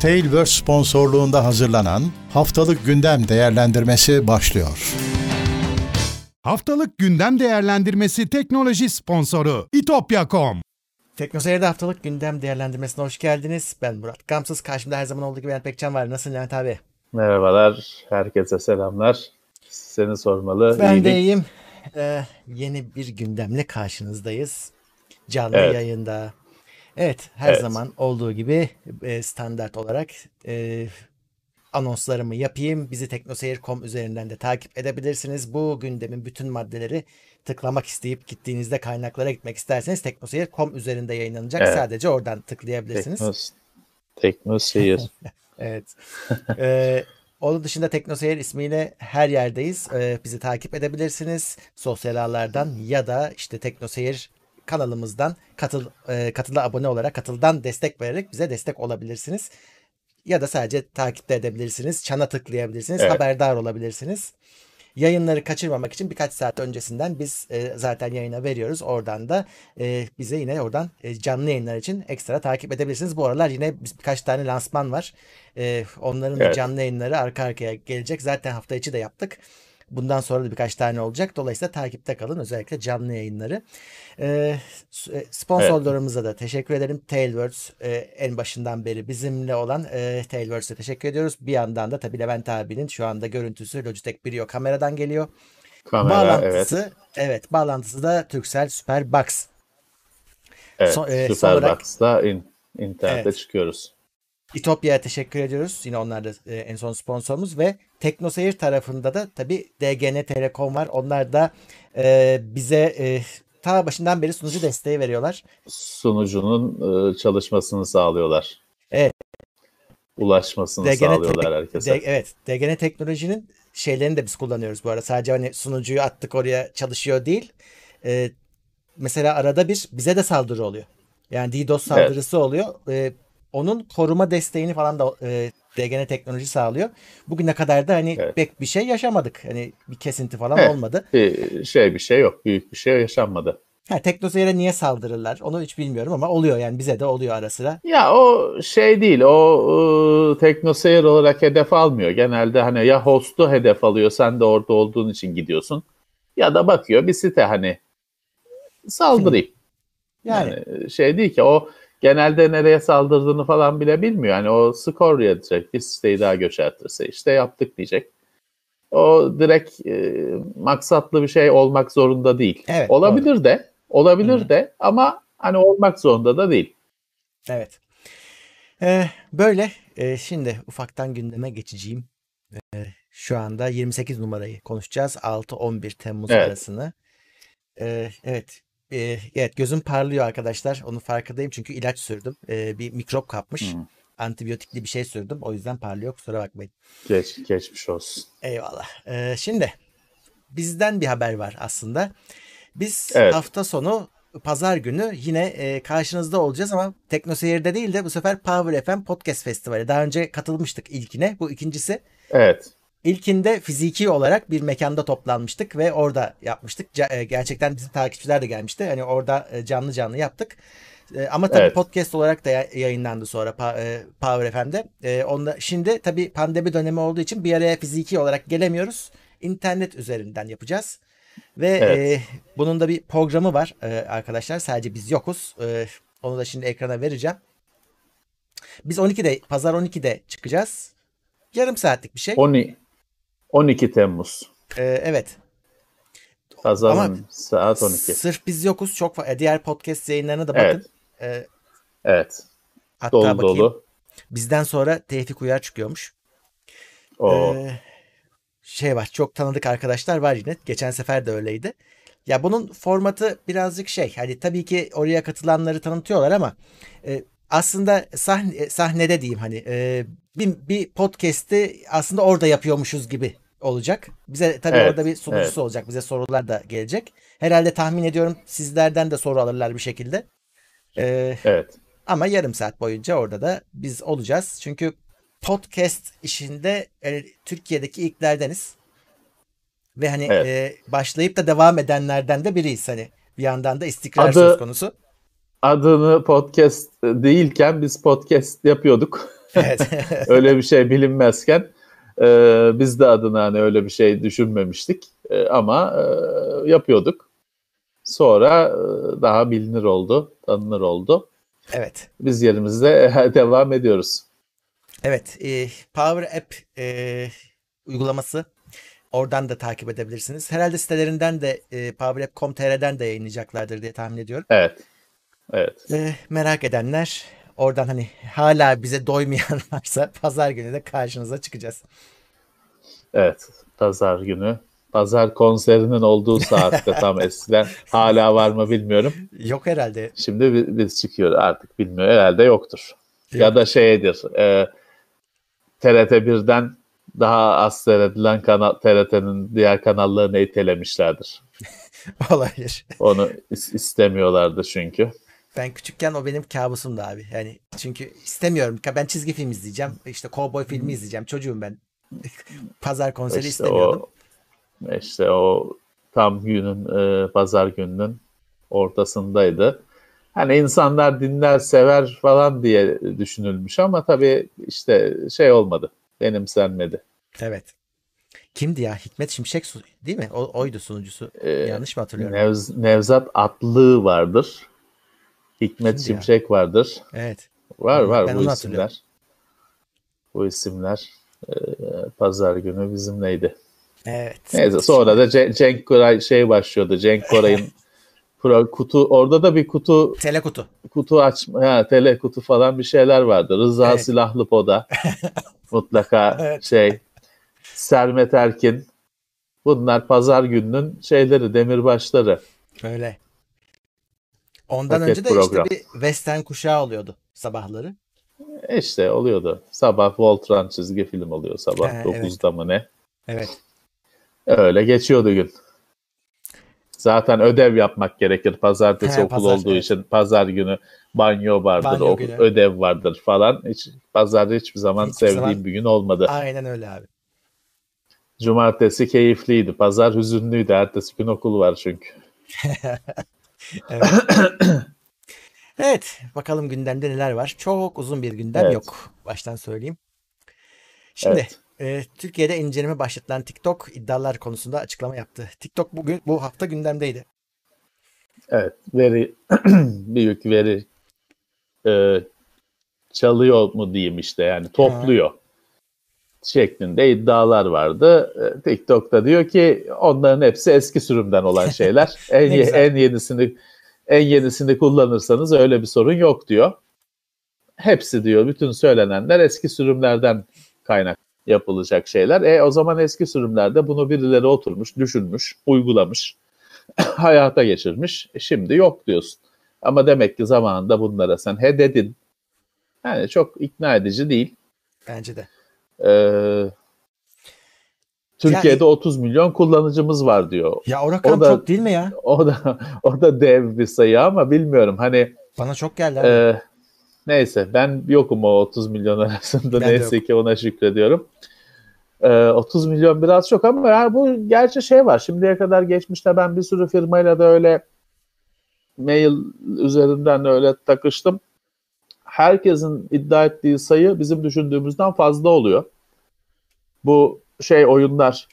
Tailverse sponsorluğunda hazırlanan Haftalık Gündem Değerlendirmesi başlıyor. Haftalık Gündem Değerlendirmesi teknoloji sponsoru itopya.com Teknoseyir'de haftalık gündem değerlendirmesine hoş geldiniz. Ben Murat Gamsız. Karşımda her zaman olduğu gibi Levent Pekcan var. Nasılsın Levent abi? Merhabalar. Herkese selamlar. Seni sormalı. Ben İyilik. de iyiyim. Ee, yeni bir gündemle karşınızdayız. Canlı Evet. yayında. Evet her Evet. zaman olduğu gibi e, standart olarak e, anonslarımı yapayım. Bizi teknoseyir.com üzerinden de takip edebilirsiniz. Bu gündemin bütün maddeleri tıklamak isteyip gittiğinizde kaynaklara gitmek isterseniz teknoseyir.com üzerinde yayınlanacak. Evet. Sadece oradan tıklayabilirsiniz. Teknos, Teknoseyir. Evet. Ee, onun dışında TeknoSeyir ismiyle her yerdeyiz. Ee, bizi takip edebilirsiniz. Sosyal ağlardan ya da işte TeknoSeyir kanalımızdan katıl e, katıla abone olarak katıldan destek vererek bize destek olabilirsiniz. Ya da sadece takipte edebilirsiniz. Çana tıklayabilirsiniz. Evet. Haberdar olabilirsiniz. Yayınları kaçırmamak için birkaç saat öncesinden biz e, zaten yayına veriyoruz. Oradan da e, bize yine oradan e, canlı yayınlar için ekstra takip edebilirsiniz. Bu aralar yine birkaç tane lansman var. E, onların Evet. canlı yayınları arka arkaya gelecek. Zaten hafta içi de yaptık. Bundan sonra da birkaç tane olacak. Dolayısıyla takipte kalın. Özellikle canlı yayınları. E, s- e, sponsorlarımıza da teşekkür ederim. Tailwords e, en başından beri bizimle olan e, Tailwords'e teşekkür ediyoruz. Bir yandan da tabii Levent abinin şu anda görüntüsü Logitech Brio kameradan geliyor. Kamera evet. bağlantısı evet. bağlantısı da Turkcell Superbox. evet. son- e, Superbox'ta in, internette Evet. çıkıyoruz. İtopya'ya teşekkür ediyoruz. Yine onlar da e, en son sponsorumuz ve TeknoSeyir tarafında da tabii DGN Telekom var. Onlar da e, bize e, ta başından beri sunucu desteği veriyorlar. Sunucunun e, çalışmasını sağlıyorlar. Evet. Ulaşmasını DGN sağlıyorlar herkese. D- evet, DGN teknolojinin şeylerini de biz kullanıyoruz bu arada. Sadece hani sunucuyu attık oraya çalışıyor değil. Ee, mesela arada bir bize de saldırı oluyor. Yani DDoS saldırısı oluyor. Ee, onun koruma desteğini falan da e, DGN teknoloji sağlıyor. Bugüne kadar da hani Evet. pek bir şey yaşamadık. Hani bir kesinti falan Evet. olmadı. Bir şey bir şey yok. Büyük bir şey yaşanmadı. Ha, Teknoseyir'e niye saldırırlar? Onu hiç bilmiyorum ama oluyor yani bize de oluyor ara sıra. Ya o şey değil, o e, teknoseyir olarak hedef almıyor. Genelde hani ya host'u hedef alıyor, sen de orada olduğun için gidiyorsun. Ya da bakıyor bir site hani saldırayım. Yani, Yani şey değil ki o genelde nereye saldırdığını falan bile bilmiyor. Yani o skor yazacak, bir siteyi daha göçertirse işte yaptık diyecek. O direkt e, maksatlı bir şey olmak zorunda değil. Evet, olabilir de, olabilir Hı hı. de ama hani olmak zorunda da değil. Evet. Ee, böyle. Ee, şimdi ufaktan gündeme geçeceğim. Ee, şu anda 28 numarayı konuşacağız. 6-11 Temmuz Evet. arasını. Ee, evet. Ee, evet gözüm parlıyor arkadaşlar. Onun farkındayım çünkü ilaç sürdüm. Ee, bir mikrop kapmış. Hı. Antibiyotikli bir şey sürdüm. O yüzden parlıyor. Kusura bakmayın. Geç, geçmiş olsun. Eyvallah. Ee, şimdi bizden bir haber var aslında. Biz Evet. hafta sonu pazar günü yine e, karşınızda olacağız ama Teknoseyir'de değil de bu sefer Power FM Podcast Festivali. Daha önce katılmıştık ilkine. Bu ikincisi. Evet. İlkinde fiziki olarak bir mekanda toplanmıştık ve orada yapmıştık. E, gerçekten bizim takipçiler de gelmişti. Hani orada e, canlı canlı yaptık. E, ama tabii Evet. podcast olarak da ya- yayınlandı sonra Power FM'de. Onda şimdi tabii pandemi dönemi olduğu için bir araya fiziki olarak gelemiyoruz. İnternet üzerinden yapacağız. Ve Evet. e, bunun da bir programı var e, arkadaşlar. Sadece biz yokuz. E, onu da şimdi ekrana vereceğim. Biz 12'de, pazar 12'de çıkacağız. Yarım saatlik bir şey. 12, 12 Temmuz. E, evet. Pazarın Ama saat 12. Sırf biz yokuz. Çok fa- e, diğer podcast yayınlarına da bakın. Evet. E, Evet. hatta Dolu bakayım. dolu. Bizden sonra Tevfik Uyar çıkıyormuş. O Ee, şey var. Çok tanıdık arkadaşlar var yine. Geçen sefer de öyleydi. Ya bunun formatı birazcık şey. Hani tabii ki oraya katılanları tanıtıyorlar ama e, aslında sahne, sahnede diyeyim hani e, bir, bir podcast'i aslında orada yapıyormuşuz gibi olacak. Bize tabii Evet, orada bir sunucusu evet. olacak. Bize sorular da gelecek. Herhalde tahmin ediyorum sizlerden de soru alırlar bir şekilde. Ee, evet. ama yarım saat boyunca orada da biz olacağız. Çünkü podcast işinde e, Türkiye'deki ilklerdeniz. Ve hani Evet. e, başlayıp da devam edenlerden de biriyiz hani. Bir yandan da istikrar Adı- söz konusu. Adını podcast değilken biz podcast yapıyorduk. Evet. öyle bir şey bilinmezken e, biz de adına hani öyle bir şey düşünmemiştik E, ama e, yapıyorduk. Sonra e, daha bilinir oldu, tanınır oldu. evet. Biz yerimizde devam ediyoruz. Evet. e, Power App e, uygulaması. Oradan da takip edebilirsiniz. Herhalde sitelerinden de e, powerapp.com.tr'den de yayınlayacaklardır diye tahmin ediyorum. Evet. Evet. E, merak edenler oradan hani hala bize doymayan varsa pazar günü de karşınıza çıkacağız. Evet. Pazar günü. Pazar konserinin olduğu saatte tam eskiden. Hala var mı bilmiyorum. Yok herhalde. Şimdi bi- biz çıkıyoruz artık bilmiyorum. Herhalde yoktur. Ya da şeydir. E, TRT 1'den daha az seyredilen kanal TRT'nin diğer kanallarını itelemişlerdir. Olabilir. Onu is- istemiyorlardı çünkü. Ben küçükken o benim kabusumdu abi. Yani çünkü istemiyorum. Ben çizgi film izleyeceğim. İşte kovboy filmi izleyeceğim. Çocuğum ben. Pazar konseri İşte istemiyordum. o işte o tam günün e, pazar gününün ortasındaydı. Hani insanlar dinler sever falan diye düşünülmüş ama tabii işte şey olmadı. Benimsenmedi. Evet. Kimdi ya? Hikmet Şimşek değil mi? O, oydu sunucusu. Ee, Yanlış mı hatırlıyorum? Nevz- Nevzat Atlı vardır. Hikmet Kimdi ya? Şimşek vardır. Evet. Var var Ben bu isimler. Bu isimler e, pazar günü bizimleydi. Evet. Neyse sonra da Ce- Cenk Koray şey başlıyordu. Cenk Koray'ın pro- kutu orada da bir kutu Telekutu. kutu açma ha, tele kutu falan bir şeyler vardı. Rıza Evet. Silahlı Poda mutlaka Evet. şey Sermet Erkin bunlar pazar gününün şeyleri demirbaşları. Öyle. Ondan Paket önce de program. işte bir western kuşağı oluyordu sabahları. E İşte oluyordu. Sabah Voltron çizgi film oluyor sabah Ha, 9'da mı ne? Evet. Öyle geçiyordu gün. Zaten ödev yapmak gerekir. Pazartesi He, okul pazar, olduğu evet. için pazar günü banyo vardır, Banyo o- günü. ödev vardır falan. Hiç pazar hiçbir zaman Hiçbir sevdiğim zaman- bir gün olmadı. Aynen öyle abi. Cumartesi keyifliydi. Pazar hüzünlüydü. Ertesi gün okul var çünkü. Evet. evet. Bakalım gündemde neler var. Çok uzun bir gündem Evet. yok. Baştan söyleyeyim. Şimdi e, Türkiye'de inceleme başlatılan TikTok iddialar konusunda açıklama yaptı. TikTok bugün bu hafta gündemdeydi. Evet. Veri büyük veri e, çalıyor mu diyeyim işte yani topluyor şeklinde iddialar vardı. E, TikTok'ta diyor ki onların hepsi eski sürümden olan şeyler. en, ye- en yenisini en yenisini kullanırsanız öyle bir sorun yok diyor. Hepsi diyor bütün söylenenler eski sürümlerden kaynak yapılacak şeyler. E o zaman eski sürümlerde bunu birileri oturmuş, düşünmüş, uygulamış, hayata geçirmiş. E, şimdi yok diyorsun. Ama demek ki zamanında bunlara sen he dedin. Yani çok ikna edici değil. Bence de. Ee, Türkiye'de 30 milyon kullanıcımız var diyor. Ya o rakam O da- çok değil mi ya? O da o da dev bir sayı ama bilmiyorum. Hani Bana çok geldi. e, neyse ben yokum o 30 milyon arasında Ben de neyse ki ona şükrediyorum. E, 30 milyon biraz çok ama yani bu gerçi şey var. Şimdiye kadar geçmişte ben bir sürü firmayla da öyle mail üzerinden öyle takıştım. Herkesin iddia ettiği sayı bizim düşündüğümüzden fazla oluyor. Bu şey oyunlar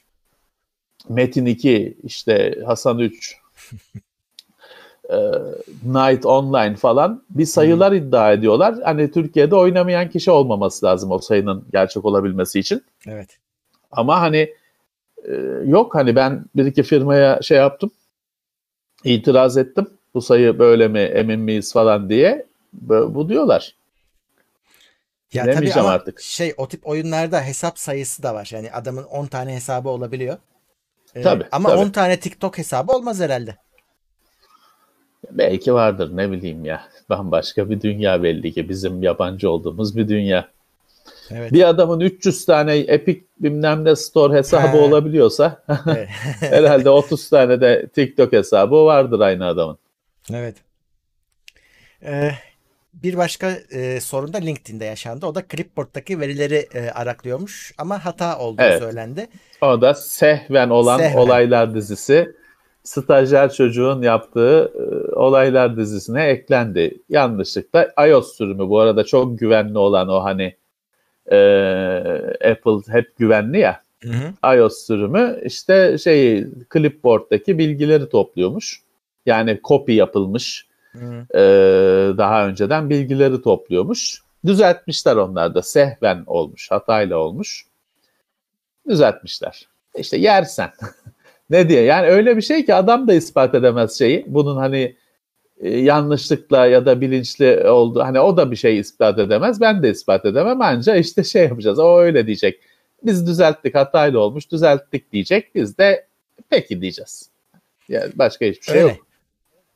Metin 2, işte Hasan 3, e, Night Online falan bir sayılar iddia ediyorlar. Hani Türkiye'de oynamayan kişi olmaması lazım o sayının gerçek olabilmesi için. Evet. Ama hani e, yok hani ben bir iki firmaya şey yaptım. itiraz ettim. Bu sayı böyle mi emin miyiz falan diye. Bu diyorlar. Ya tabii ama artık. şey o tip oyunlarda hesap sayısı da var. Yani adamın 10 tane hesabı olabiliyor. Ee, Tabii, ama tabii. 10 tane TikTok hesabı olmaz herhalde. Belki vardır ne bileyim ya. Bambaşka bir dünya belli ki bizim yabancı olduğumuz bir dünya. Evet. Bir adamın 300 tane Epic bilmem ne store hesabı He. olabiliyorsa herhalde 30 tane de TikTok hesabı vardır aynı adamın. Evet. Ee, bir başka e, sorun da LinkedIn'de yaşandı. O da Clipboard'daki verileri e, araklıyormuş ama hata olduğu Evet. söylendi. O da Sehven olan Sehven. olaylar dizisi stajyer çocuğun yaptığı e, olaylar dizisine eklendi. Yanlışlıkla iOS sürümü bu arada çok güvenli olan o hani Apple hep güvenli ya. Hı hı. iOS sürümü işte şey clipboard'daki bilgileri topluyormuş. Yani copy yapılmış E, daha önceden bilgileri topluyormuş. Düzeltmişler onlar da. Sehven olmuş, hatayla olmuş. Düzeltmişler. İşte yersen. ne diye? Yani öyle bir şey ki adam da ispat edemez şeyi. Bunun hani e, yanlışlıkla ya da bilinçli oldu. Hani o da bir şey ispat edemez. Ben de ispat edemem. Anca işte şey yapacağız. O öyle diyecek. Biz düzelttik, hatayla olmuş, düzelttik diyecek. Biz de peki diyeceğiz. Yani başka hiçbir şey Öyle. yok.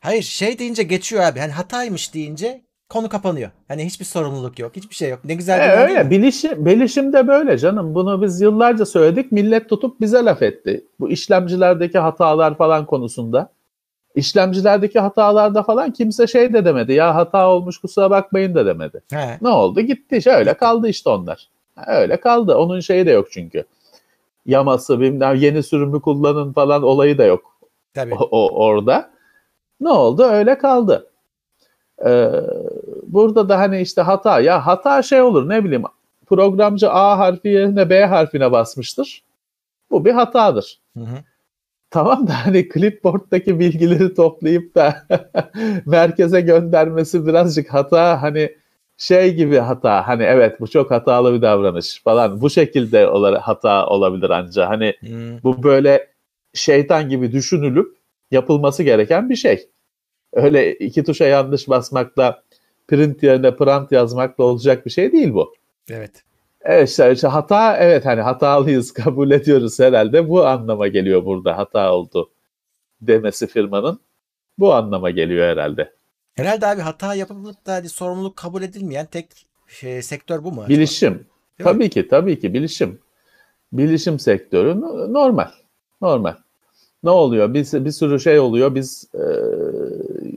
Hayır şey deyince geçiyor abi. Hani hataymış deyince konu kapanıyor. Hani hiçbir sorumluluk yok. Hiçbir şey yok. Ne güzel E, bir değil öyle. mi? Bilişim, bilişim de böyle canım. Bunu biz yıllarca söyledik. Millet tutup bize laf etti. Bu işlemcilerdeki hatalar falan konusunda. İşlemcilerdeki hatalarda falan kimse şey de demedi. Ya hata olmuş kusura bakmayın da demedi. He. Ne oldu? Gitti. Şöyle kaldı işte onlar. Öyle kaldı. Onun şeyi de yok çünkü. Yaması bilmem yeni sürümü kullanın falan olayı da yok Tabii. o, o- orada. Ne oldu? Öyle kaldı. Ee, burada da hani işte hata ya hata şey olur ne bileyim programcı A harfi yerine B harfine basmıştır. Bu bir hatadır. Hı hı. Tamam da hani clipboard'daki bilgileri toplayıp da merkeze göndermesi birazcık hata hani şey gibi hata hani evet bu çok hatalı bir davranış falan bu şekilde ola- hata olabilir anca hani Hı. bu böyle şeytan gibi düşünülüp yapılması gereken bir şey. Öyle iki tuşa yanlış basmakla print yerine print yazmakla olacak bir şey değil bu. Evet. Evet işte, işte hata evet hani hatalıyız kabul ediyoruz herhalde bu anlama geliyor burada hata oldu demesi firmanın bu anlama geliyor herhalde. Herhalde abi hata yapılıp da hadi sorumluluk kabul edilmeyen tek şey, sektör bu mu? acaba? Bilişim. Değil mi? Tabii ki tabii ki bilişim. Bilişim sektörü no- normal. Normal. Ne oluyor? Bir, bir sürü şey oluyor. Biz e,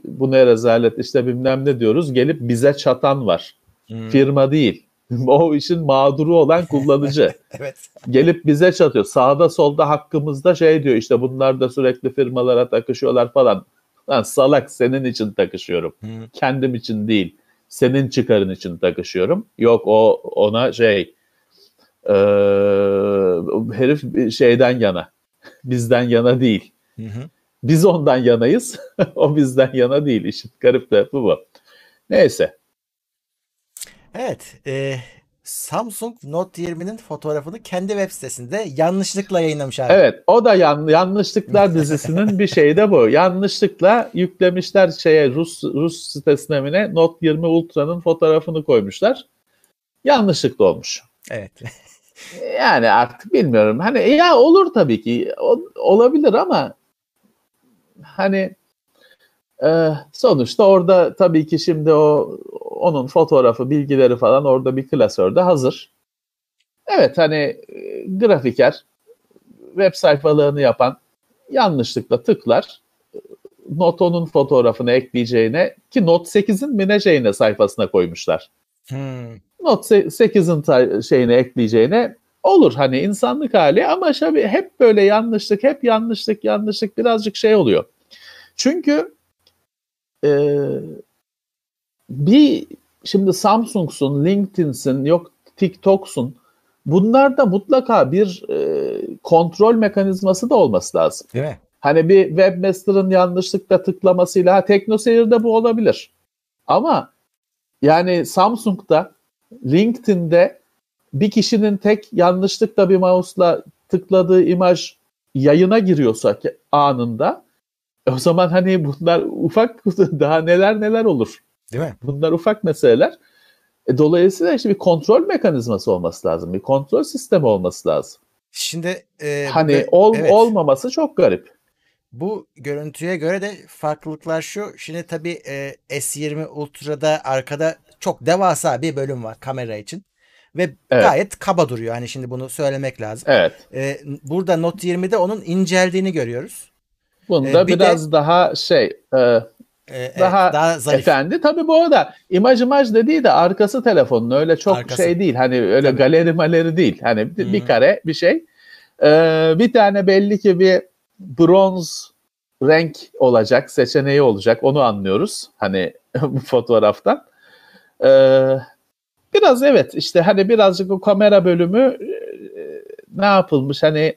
bu ne rezalet işte bilmem ne diyoruz. Gelip bize çatan var. Hı. Firma değil. o işin mağduru olan kullanıcı. Evet. Gelip bize çatıyor. Sağda solda hakkımızda şey diyor işte bunlar da sürekli firmalara takışıyorlar falan. Lan salak senin için takışıyorum. Hı. Kendim için değil. Senin çıkarın için takışıyorum. Yok o ona şey e, herif şeyden yana. Bizden yana değil. Hı hı. Biz ondan yanayız. o bizden yana değil. İşin garip tarafı bu. Neyse. Evet. e, Samsung Note 20'nin fotoğrafını kendi web sitesinde yanlışlıkla yayınlamış abi. Evet o da yan, yanlışlıklar dizisinin bir şeyi de bu. Yanlışlıkla yüklemişler şeye Rus Rus sitesine mi Note 20 Ultra'nın fotoğrafını koymuşlar. Yanlışlıkla olmuş. Evet. Yani artık bilmiyorum. Hani ya olur tabii ki. O- olabilir ama hani e, sonuçta orada tabii ki şimdi o onun fotoğrafı, bilgileri falan orada bir klasörde hazır. Evet hani e, grafiker web sayfalarını yapan yanlışlıkla tıklar. Noto'nun fotoğrafını ekleyeceğine ki Note 8'in mi sayfasına koymuşlar. Hmm. Note 8'in ta- şeyine ekleyeceğine olur hani insanlık hali ama şöyle hep böyle yanlışlık, hep yanlışlık, yanlışlık birazcık şey oluyor. Çünkü e, bir şimdi Samsung'sun, LinkedIn'sin, yok TikTok'sun. Bunlarda mutlaka bir e, kontrol mekanizması da olması lazım. Değil mi? Hani bir webmaster'ın yanlışlıkla tıklamasıyla ha TeknoSeyir'de bu olabilir. Ama yani Samsung'da, LinkedIn'de bir kişinin tek yanlışlıkla bir mouse'la tıkladığı imaj yayına giriyorsa anında o zaman hani bunlar ufak daha neler neler olur. Değil mi? Bunlar ufak meseleler. E, dolayısıyla işte bir kontrol mekanizması olması lazım. Bir kontrol sistemi olması lazım. Şimdi e, hani gö- ol, evet. olmaması çok garip. Bu görüntüye göre de farklılıklar şu. Şimdi tabii e, S20 Ultra'da arkada çok devasa bir bölüm var kamera için. Ve Evet. gayet kaba duruyor. Hani şimdi bunu söylemek lazım. Evet. E, burada Note 20'de onun inceldiğini görüyoruz. Bunda E, bir de- biraz daha şey e, E, evet, daha, daha zarif. efendi. Tabii bu arada imaj imaj dediği de arkası telefonun öyle çok Arkası. şey değil. Hani öyle Tabii. galeri maleri değil. Hani bir, bir Hı. kare bir şey. Ee, bir tane belli ki bir bronz renk olacak, seçeneği olacak. Onu anlıyoruz. Hani bu fotoğraftan. Ee, biraz evet işte hani birazcık o kamera bölümü e, ne yapılmış hani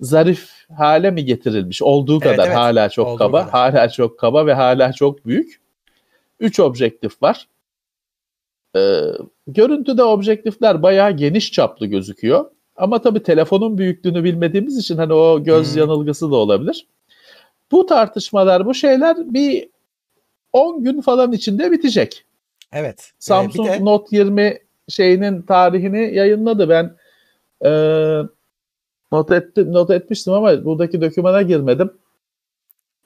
zarif hale mi getirilmiş olduğu Evet, kadar evet. hala çok Olduğu kaba kadar. hala çok kaba ve hala çok büyük. 3 objektif var. Ee, görüntüde objektifler bayağı geniş çaplı gözüküyor. Ama tabii telefonun büyüklüğünü bilmediğimiz için hani o göz Hmm. yanılgısı da olabilir. Bu tartışmalar, bu şeyler bir 10 gün falan içinde bitecek. Evet. Ee, Samsung bir de Note 20 şeyinin tarihini yayınladı. Ben e, not, etti, not etmiştim ama buradaki dokümana girmedim.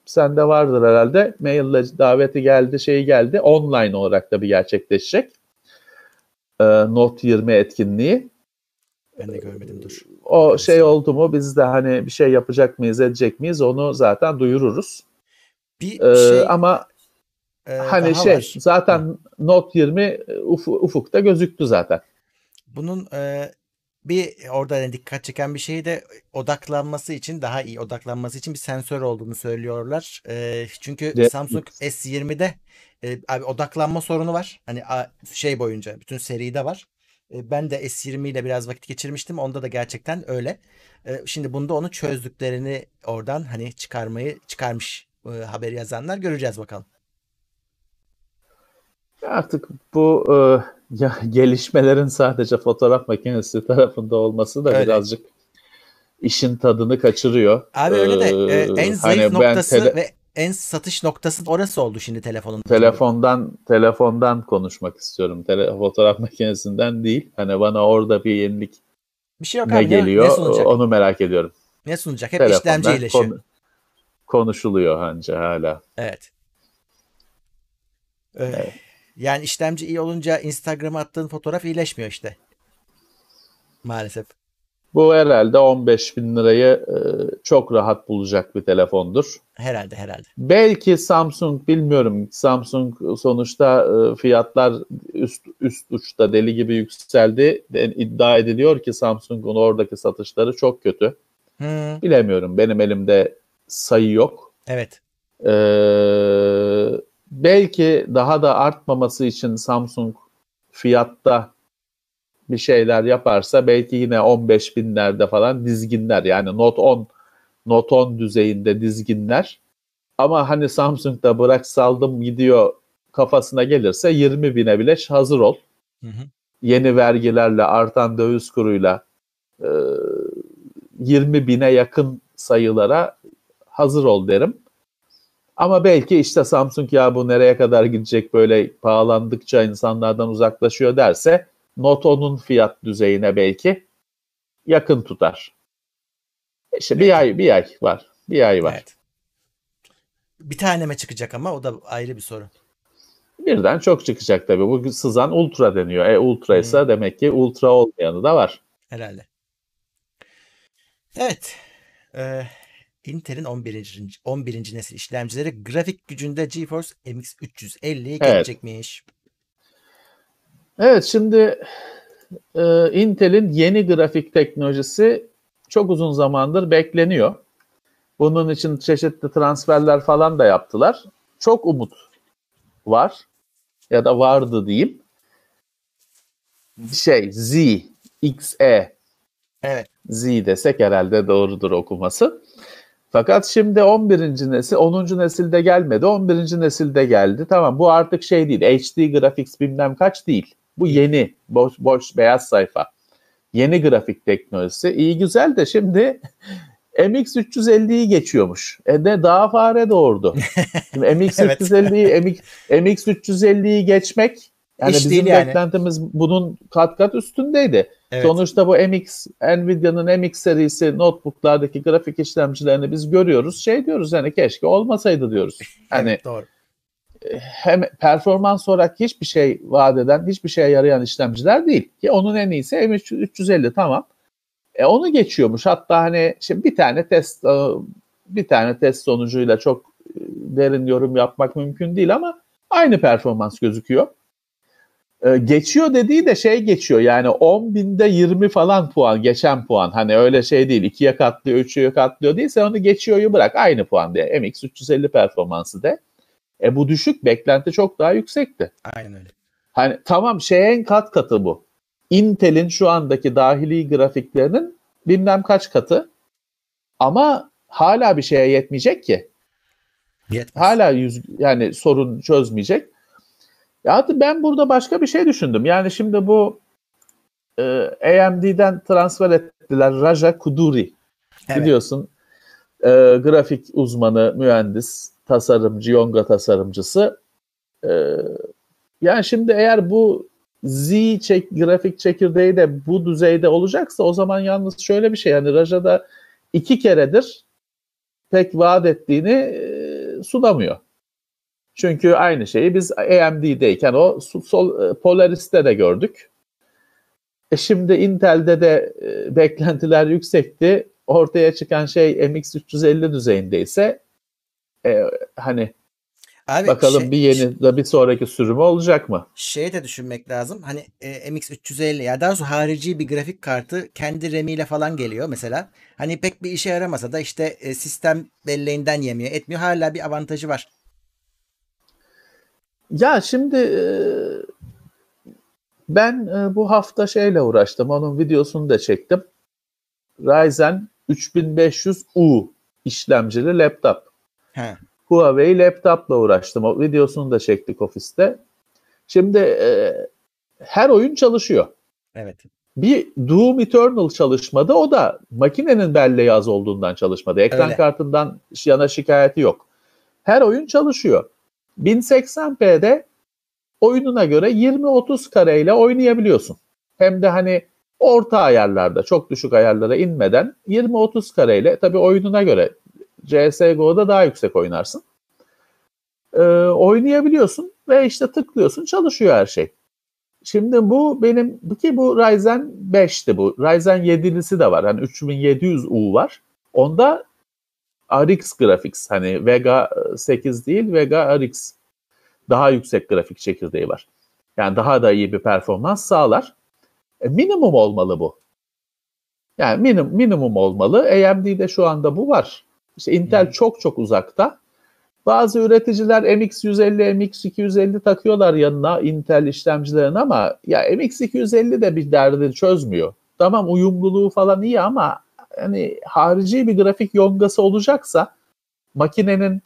Sende vardır herhalde. Maille daveti geldi, şeyi geldi. Online olarak da bir gerçekleşecek. E, Note 20 etkinliği. ben de görmedim dur. O Bakalım şey sana. oldu mu biz de hani bir şey yapacak mıyız, edecek miyiz onu zaten duyururuz. Bir E, şey ama e, hani şey var. zaten Note 20 uf- ufukta gözüktü zaten. Bunun e, bir orada yani dikkat çeken bir şey de odaklanması için daha iyi odaklanması için bir sensör olduğunu söylüyorlar. E, çünkü Evet. Samsung S20'de e, abi odaklanma sorunu var. Hani a- şey boyunca bütün seride var. E, ben de S20 ile biraz vakit geçirmiştim. Onda da gerçekten öyle. E, şimdi bunda onu çözdüklerini oradan hani çıkarmayı çıkarmış e, haberi yazanlar göreceğiz bakalım. Artık bu e, ya, gelişmelerin sadece fotoğraf makinesi tarafında olması da Öyle. birazcık işin tadını kaçırıyor. Abi öyle de e, Ee, en zayıf hani noktası tele- ve en satış noktası orası oldu şimdi telefonun. telefondan telefondan konuşmak istiyorum. Tele, fotoğraf makinesinden değil. Hani bana orada bir yenilik Bir şey yok ne abi. Geliyor ne sunacak? onu merak ediyorum. Ne sunacak? Hep Telefondan işlemci iyileşiyor. konu- konuşuluyor anca hala. Evet. Ee, Yani işlemci iyi olunca Instagram'a attığın fotoğraf iyileşmiyor işte. Maalesef. Bu herhalde 15 bin lirayı e, çok rahat bulacak bir telefondur. Herhalde herhalde. Belki Samsung bilmiyorum. Samsung sonuçta e, fiyatlar üst üst uçta deli gibi yükseldi. İddia ediliyor ki Samsung'un oradaki satışları çok kötü. Hmm, Bilemiyorum. Benim elimde sayı yok. evet. Ee, belki daha da artmaması için Samsung fiyatta bir şeyler yaparsa belki yine 15 binlerde falan dizginler yani Note 10 Note 10 düzeyinde dizginler ama hani Samsung da bırak saldım gidiyor kafasına gelirse 20 bine bile hazır ol. Hı hı. Yeni vergilerle artan döviz kuruyla e, 20 bine yakın sayılara hazır ol derim. Ama belki işte Samsung ya bu nereye kadar gidecek böyle pahalandıkça insanlardan uzaklaşıyor derse Note 10'un fiyat düzeyine belki yakın tutar. İşte bir ay bir ay var. Bir ay var. Evet. Bir taneme çıkacak ama o da ayrı bir soru. Birden çok çıkacak tabii. Bu sızan ultra deniyor. E ultra ise Hmm. demek ki ultra olmayanı da var. Herhalde. Evet. Ee, Intel'in 11. 11. nesil işlemcileri grafik gücünde GeForce MX 350'ye Evet. gelecekmiş. Evet şimdi e, Intel'in yeni grafik teknolojisi çok uzun zamandır bekleniyor. Bunun için çeşitli transferler falan da yaptılar. Çok umut var ya da vardı diyeyim. Şey Z, XE Evet. Z desek herhalde doğrudur okuması. Fakat şimdi 11. nesil, 10. nesilde gelmedi, 11. nesilde geldi. Tamam bu artık şey değil, HD graphics bilmem kaç değil. Bu yeni, boş, boş beyaz sayfa. Yeni grafik teknolojisi. İyi güzel de şimdi MX350'yi geçiyormuş. E de daha fare doğurdu. Şimdi MX350'yi MX, MX350'yi geçmek yani İş bizim yani. beklentimiz bunun kat kat üstündeydi. Evet. Sonuçta bu MX, Nvidia'nın MX serisi notebooklardaki grafik işlemcilerini biz görüyoruz. Şey diyoruz hani keşke olmasaydı diyoruz. Hani Evet, doğru. hem performans olarak hiçbir şey vaat eden, hiçbir şeye yarayan işlemciler değil. Ki onun en iyisi M350 tamam. E onu geçiyormuş. Hatta hani şimdi bir tane test e, bir tane test sonucuyla çok e, derin yorum yapmak mümkün değil ama aynı performans gözüküyor. E, geçiyor dediği de şey geçiyor yani 10 binde 20 falan puan geçen puan hani öyle şey değil ikiye katlıyor üçe katlıyor değil sen onu geçiyoryu bırak aynı puan diye MX 350 performansı de. E bu düşük beklenti çok daha yüksekti. Aynen öyle. Hani tamam şeyin kat katı bu. Intel'in şu andaki dahili grafiklerinin bilmem kaç katı. Ama hala bir şeye yetmeyecek ki. Yetmez. Hala yüz, yani sorun çözmeyecek. Ya ben burada başka bir şey düşündüm. Yani şimdi bu e, AMD'den transfer ettiler Raja Kuduri. Evet. Biliyorsun e, grafik uzmanı, mühendis, tasarımcı, yonga tasarımcısı. E, yani şimdi eğer bu Z çek, grafik çekirdeği de bu düzeyde olacaksa o zaman yalnız şöyle bir şey yani Raja'da iki keredir pek vaat ettiğini e, sunamıyor. Çünkü aynı şeyi biz AMD'deyken o sol, Polaris'te de gördük. E şimdi Intel'de de e, beklentiler yüksekti. Ortaya çıkan şey MX350 düzeyindeyse e, hani Abi bakalım şey- bir yeni da bir sonraki sürümü olacak mı? Şeyi de düşünmek lazım. Hani e, MX350 ya daha doğrusu harici bir grafik kartı kendi RAM'iyle falan geliyor mesela. Hani pek bir işe yaramasa da işte e, sistem belleğinden yemiyor, etmiyor. Hala bir avantajı var. Ya şimdi e, ben e, bu hafta şeyle uğraştım. Onun videosunu da çektim. Ryzen 3500U işlemcili laptop. He. Huawei laptopla uğraştım. O videosunu da çektik ofiste. Şimdi e, her oyun çalışıyor. Evet. Bir Doom Eternal çalışmadı. O da makinenin belleği az olduğundan çalışmadı. Ekran Öyle. kartından yana şikayeti yok. Her oyun çalışıyor. 1080p'de oyununa göre 20-30 kareyle oynayabiliyorsun. Hem de hani orta ayarlarda, çok düşük ayarlara inmeden 20-30 kareyle tabii oyununa göre CSGO'da daha yüksek oynarsın. Ee, oynayabiliyorsun ve işte tıklıyorsun çalışıyor her şey. Şimdi bu benim ki bu Ryzen 5'ti bu. Ryzen 7'lisi de var. Hani 3700U var. Onda RX Graphics hani Vega 8 değil Vega RX daha yüksek grafik çekirdeği var. Yani daha da iyi bir performans sağlar. E, minimum olmalı bu. Yani minim, minimum olmalı. AMD'de şu anda bu var. İşte Intel Hmm. çok çok uzakta. Bazı üreticiler MX150, MX250 takıyorlar yanına Intel işlemcilerin ama ya MX250 de bir derdini çözmüyor. Tamam uyumluluğu falan iyi ama hani harici bir grafik yongası olacaksa makinenin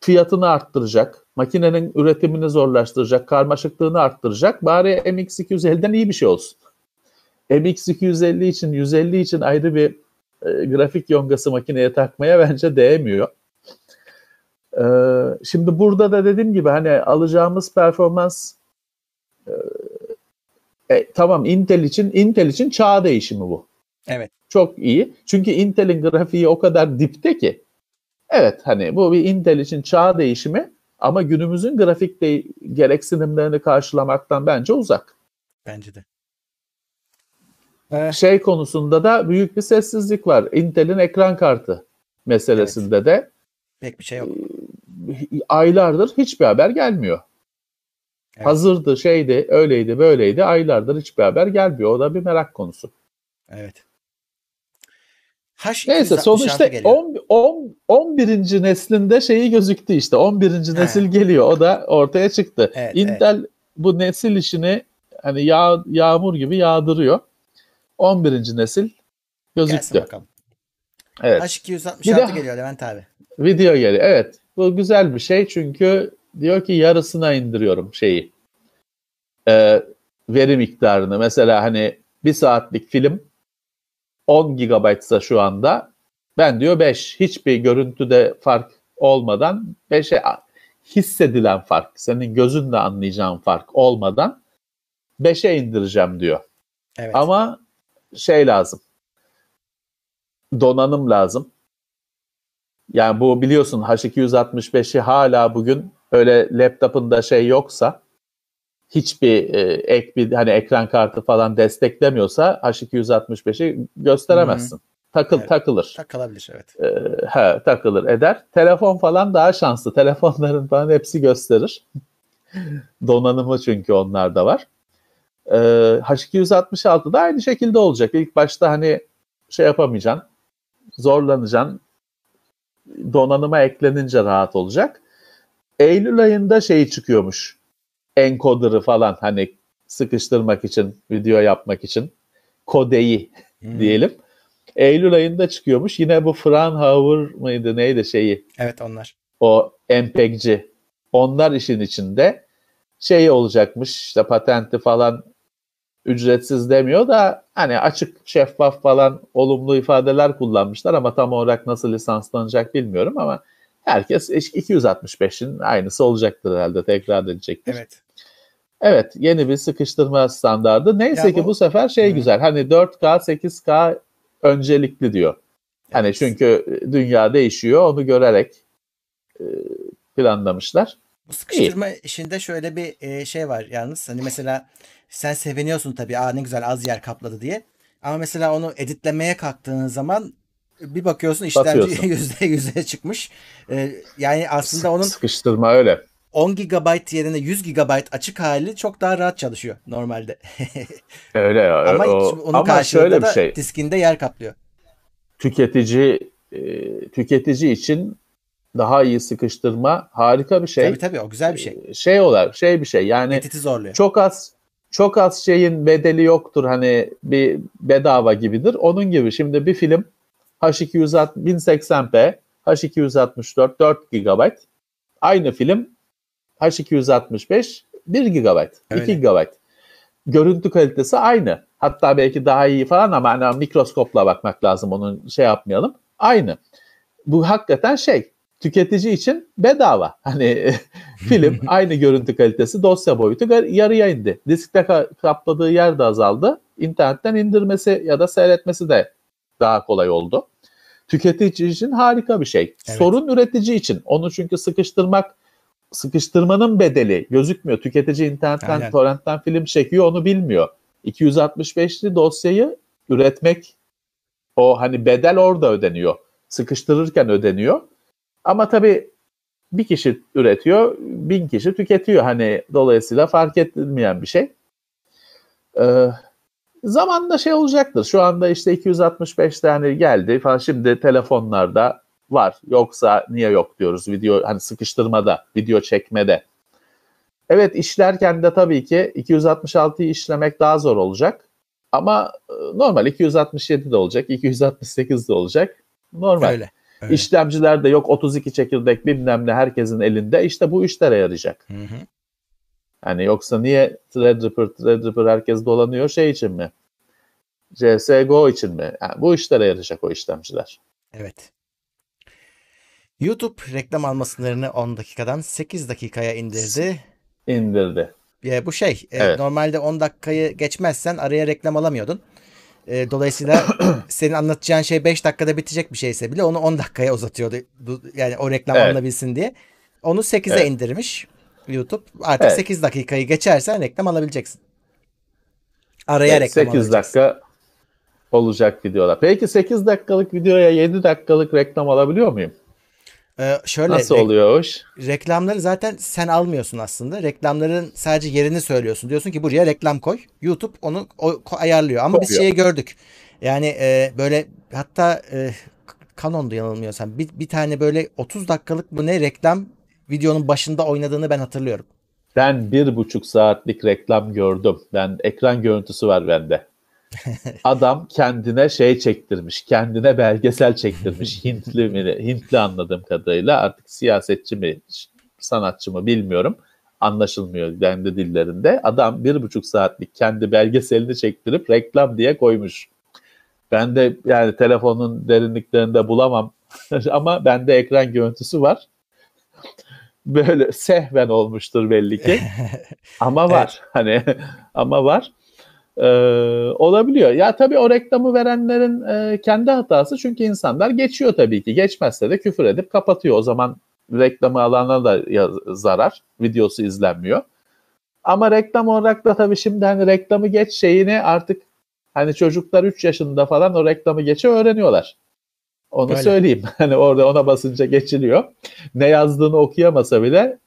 fiyatını arttıracak, makinenin üretimini zorlaştıracak, karmaşıklığını arttıracak. Bari MX250'den iyi bir şey olsun. MX250 için, 150 için ayrı bir e, grafik yongası makineye takmaya bence değmiyor. E, şimdi burada da dediğim gibi hani alacağımız performans e, e, tamam Intel için Intel için çağ değişimi bu. Evet. Çok iyi. Çünkü Intel'in grafiği o kadar dipte ki. Evet hani bu bir Intel için çağ değişimi ama günümüzün grafik de gereksinimlerini karşılamaktan bence uzak. Bence de. Ee, Şey konusunda da büyük bir sessizlik var. Intel'in ekran kartı meselesinde de pek bir şey yok. aylardır hiçbir haber gelmiyor. Evet. Hazırdı, şeydi, öyleydi, böyleydi. Aylardır hiçbir haber gelmiyor. O da bir merak konusu. Evet. H266 Neyse sonuçta geliyor. 10, 10, 11. neslinde şeyi gözüktü işte. 11. nesil geliyor. O da ortaya çıktı. Evet, Intel bu nesil işini hani yağ, yağmur gibi yağdırıyor. 11. nesil Gelsin gözüktü. bakalım. Evet. H266 Bir de- geliyor Levent abi. Video geliyor. Evet. Bu güzel bir şey çünkü diyor ki yarısına indiriyorum şeyi. Ee, veri miktarını. Mesela hani bir saatlik film 10 GB'sa şu anda ben diyor 5. Hiçbir görüntüde fark olmadan 5'e hissedilen fark, senin gözünle anlayacağın fark olmadan 5'e indireceğim diyor. Evet. Ama şey lazım. Donanım lazım. Yani bu biliyorsun H265'i hala bugün öyle laptopunda şey yoksa hiçbir e, ek bir hani ekran kartı falan desteklemiyorsa H265'i gösteremezsin. Takıl Evet. takılır. Takılabilir evet. E, he, takılır eder. Telefon falan daha şanslı. Telefonların falan hepsi gösterir. Donanımı çünkü onlarda var. E, H266 da aynı şekilde olacak. İlk başta hani şey yapamayacaksın. Zorlanacaksın. Donanıma eklenince rahat olacak. Eylül ayında şey çıkıyormuş. Encoder'ı falan hani sıkıştırmak için, video yapmak için kodeyi Hmm. diyelim. Eylül ayında çıkıyormuş. Yine bu Fraunhofer mıydı neydi şeyi Evet onlar. o MPEG'ci onlar işin içinde şey olacakmış işte patenti falan ücretsiz demiyor da hani açık şeffaf falan olumlu ifadeler kullanmışlar ama tam olarak nasıl lisanslanacak bilmiyorum ama herkes 265'in aynısı olacaktır herhalde tekrar edecektir. Evet. Evet yeni bir sıkıştırma standardı. Neyse Ya ki bu- bu sefer şey Hı. güzel hani 4K 8K öncelikli diyor. Hani Evet. çünkü dünya değişiyor onu görerek e, planlamışlar. Bu sıkıştırma işinde şöyle bir e, şey var yalnız. Hani mesela sen seviniyorsun tabii. Aa ne güzel az yer kapladı diye. Ama mesela onu editlemeye kalktığın zaman bir bakıyorsun işlemci yüzde yüze çıkmış. E, yani aslında onun Sıkıştırma öyle. 10 GB yerine 100 GB açık hali çok daha rahat çalışıyor normalde. Öyle ya. ama o- onun ama karşılığında şöyle bir şey. diskinde yer kaplıyor. Tüketici e, tüketici için daha iyi sıkıştırma harika bir şey. Tabii tabii o güzel bir şey. Şey olarak şey bir şey. Yani Edit'i zorluyor. çok az çok az şeyin bedeli yoktur hani bir bedava gibidir. Onun gibi şimdi bir film H260 1080p H264 4 GB aynı film H265 1 GB Öyle. 2 GB görüntü kalitesi aynı. Hatta belki daha iyi falan ama hani mikroskopla bakmak lazım onun şey yapmayalım. Aynı. Bu hakikaten şey tüketici için bedava. Hani film aynı görüntü kalitesi dosya boyutu yarıya indi. Diskte ka- kapladığı yer de azaldı. İnternetten indirmesi ya da seyretmesi de daha kolay oldu. Tüketici için harika bir şey. Evet. Sorun üretici için. Onu çünkü sıkıştırmak sıkıştırmanın bedeli gözükmüyor. Tüketici internetten, Aynen. torrentten film çekiyor onu bilmiyor. 265'li dosyayı üretmek o hani bedel orada ödeniyor. Sıkıştırırken ödeniyor. Ama tabii bir kişi üretiyor, bin kişi tüketiyor. Hani dolayısıyla fark edilmeyen bir şey. Ee, zamanla şey olacaktır. Şu anda işte 265 tane geldi falan. Şimdi telefonlarda var. Yoksa niye yok diyoruz video hani sıkıştırmada, video çekmede. Evet işlerken de tabii ki 266'yı işlemek daha zor olacak. Ama e, normal 267 de olacak, 268 de olacak. Normal. Öyle. öyle. İşlemciler de yok 32 çekirdek bilmem ne herkesin elinde. İşte bu işlere yarayacak. Hı hı. Hani yoksa niye Threadripper, Threadripper herkes dolanıyor şey için mi? CSGO için mi? Yani bu işlere yarayacak o işlemciler. Evet. YouTube reklam alma sınırını 10 dakikadan 8 dakikaya indirdi. İndirdi. Ya bu şey e, Evet. normalde 10 dakikayı geçmezsen araya reklam alamıyordun. E, dolayısıyla senin anlatacağın şey 5 dakikada bitecek bir şeyse bile onu 10 dakikaya uzatıyordu. Bu- Yani o reklam Evet. alınabilsin diye. Onu 8'e Evet. indirmiş YouTube. Artık Evet. 8 dakikayı geçersen reklam alabileceksin. Araya Evet, reklam 8 alacaksın. dakika olacak videolar. Peki 8 dakikalık videoya 7 dakikalık reklam alabiliyor muyum? E, şöyle Nasıl oluyor iş? reklamları zaten sen almıyorsun aslında. Reklamların sadece yerini söylüyorsun. Diyorsun ki buraya reklam koy. YouTube onu o, ayarlıyor. Ama biz Koyuyor. şeyi gördük. Yani e, böyle hatta e, Canon'da yanılmıyorsam bir, bir tane böyle 30 dakikalık mı ne reklam videonun başında oynadığını ben hatırlıyorum. Ben bir buçuk saatlik reklam gördüm. Ben ekran görüntüsü var bende. Adam kendine şey çektirmiş, kendine belgesel çektirmiş. Hintli mi, Hintli anladığım kadarıyla artık siyasetçi mi, sanatçı mı bilmiyorum. Anlaşılmıyor kendi dillerinde. Adam bir buçuk saatlik kendi belgeselini çektirip reklam diye koymuş. Ben de yani telefonun derinliklerinde bulamam ama bende ekran görüntüsü var. Böyle sehven olmuştur belli ki. Ama var. Hani ama var. Ee, olabiliyor. Ya tabii o reklamı verenlerin e, kendi hatası çünkü insanlar geçiyor tabii ki. Geçmezse de küfür edip kapatıyor. O zaman reklamı alana da zarar. Videosu izlenmiyor. Ama reklam olarak da tabii şimdi hani reklamı geç şeyini artık hani çocuklar 3 yaşında falan o reklamı geçe öğreniyorlar. Onu Öyle. söyleyeyim. Hani orada ona basınca geçiliyor. Ne yazdığını okuyamasa bile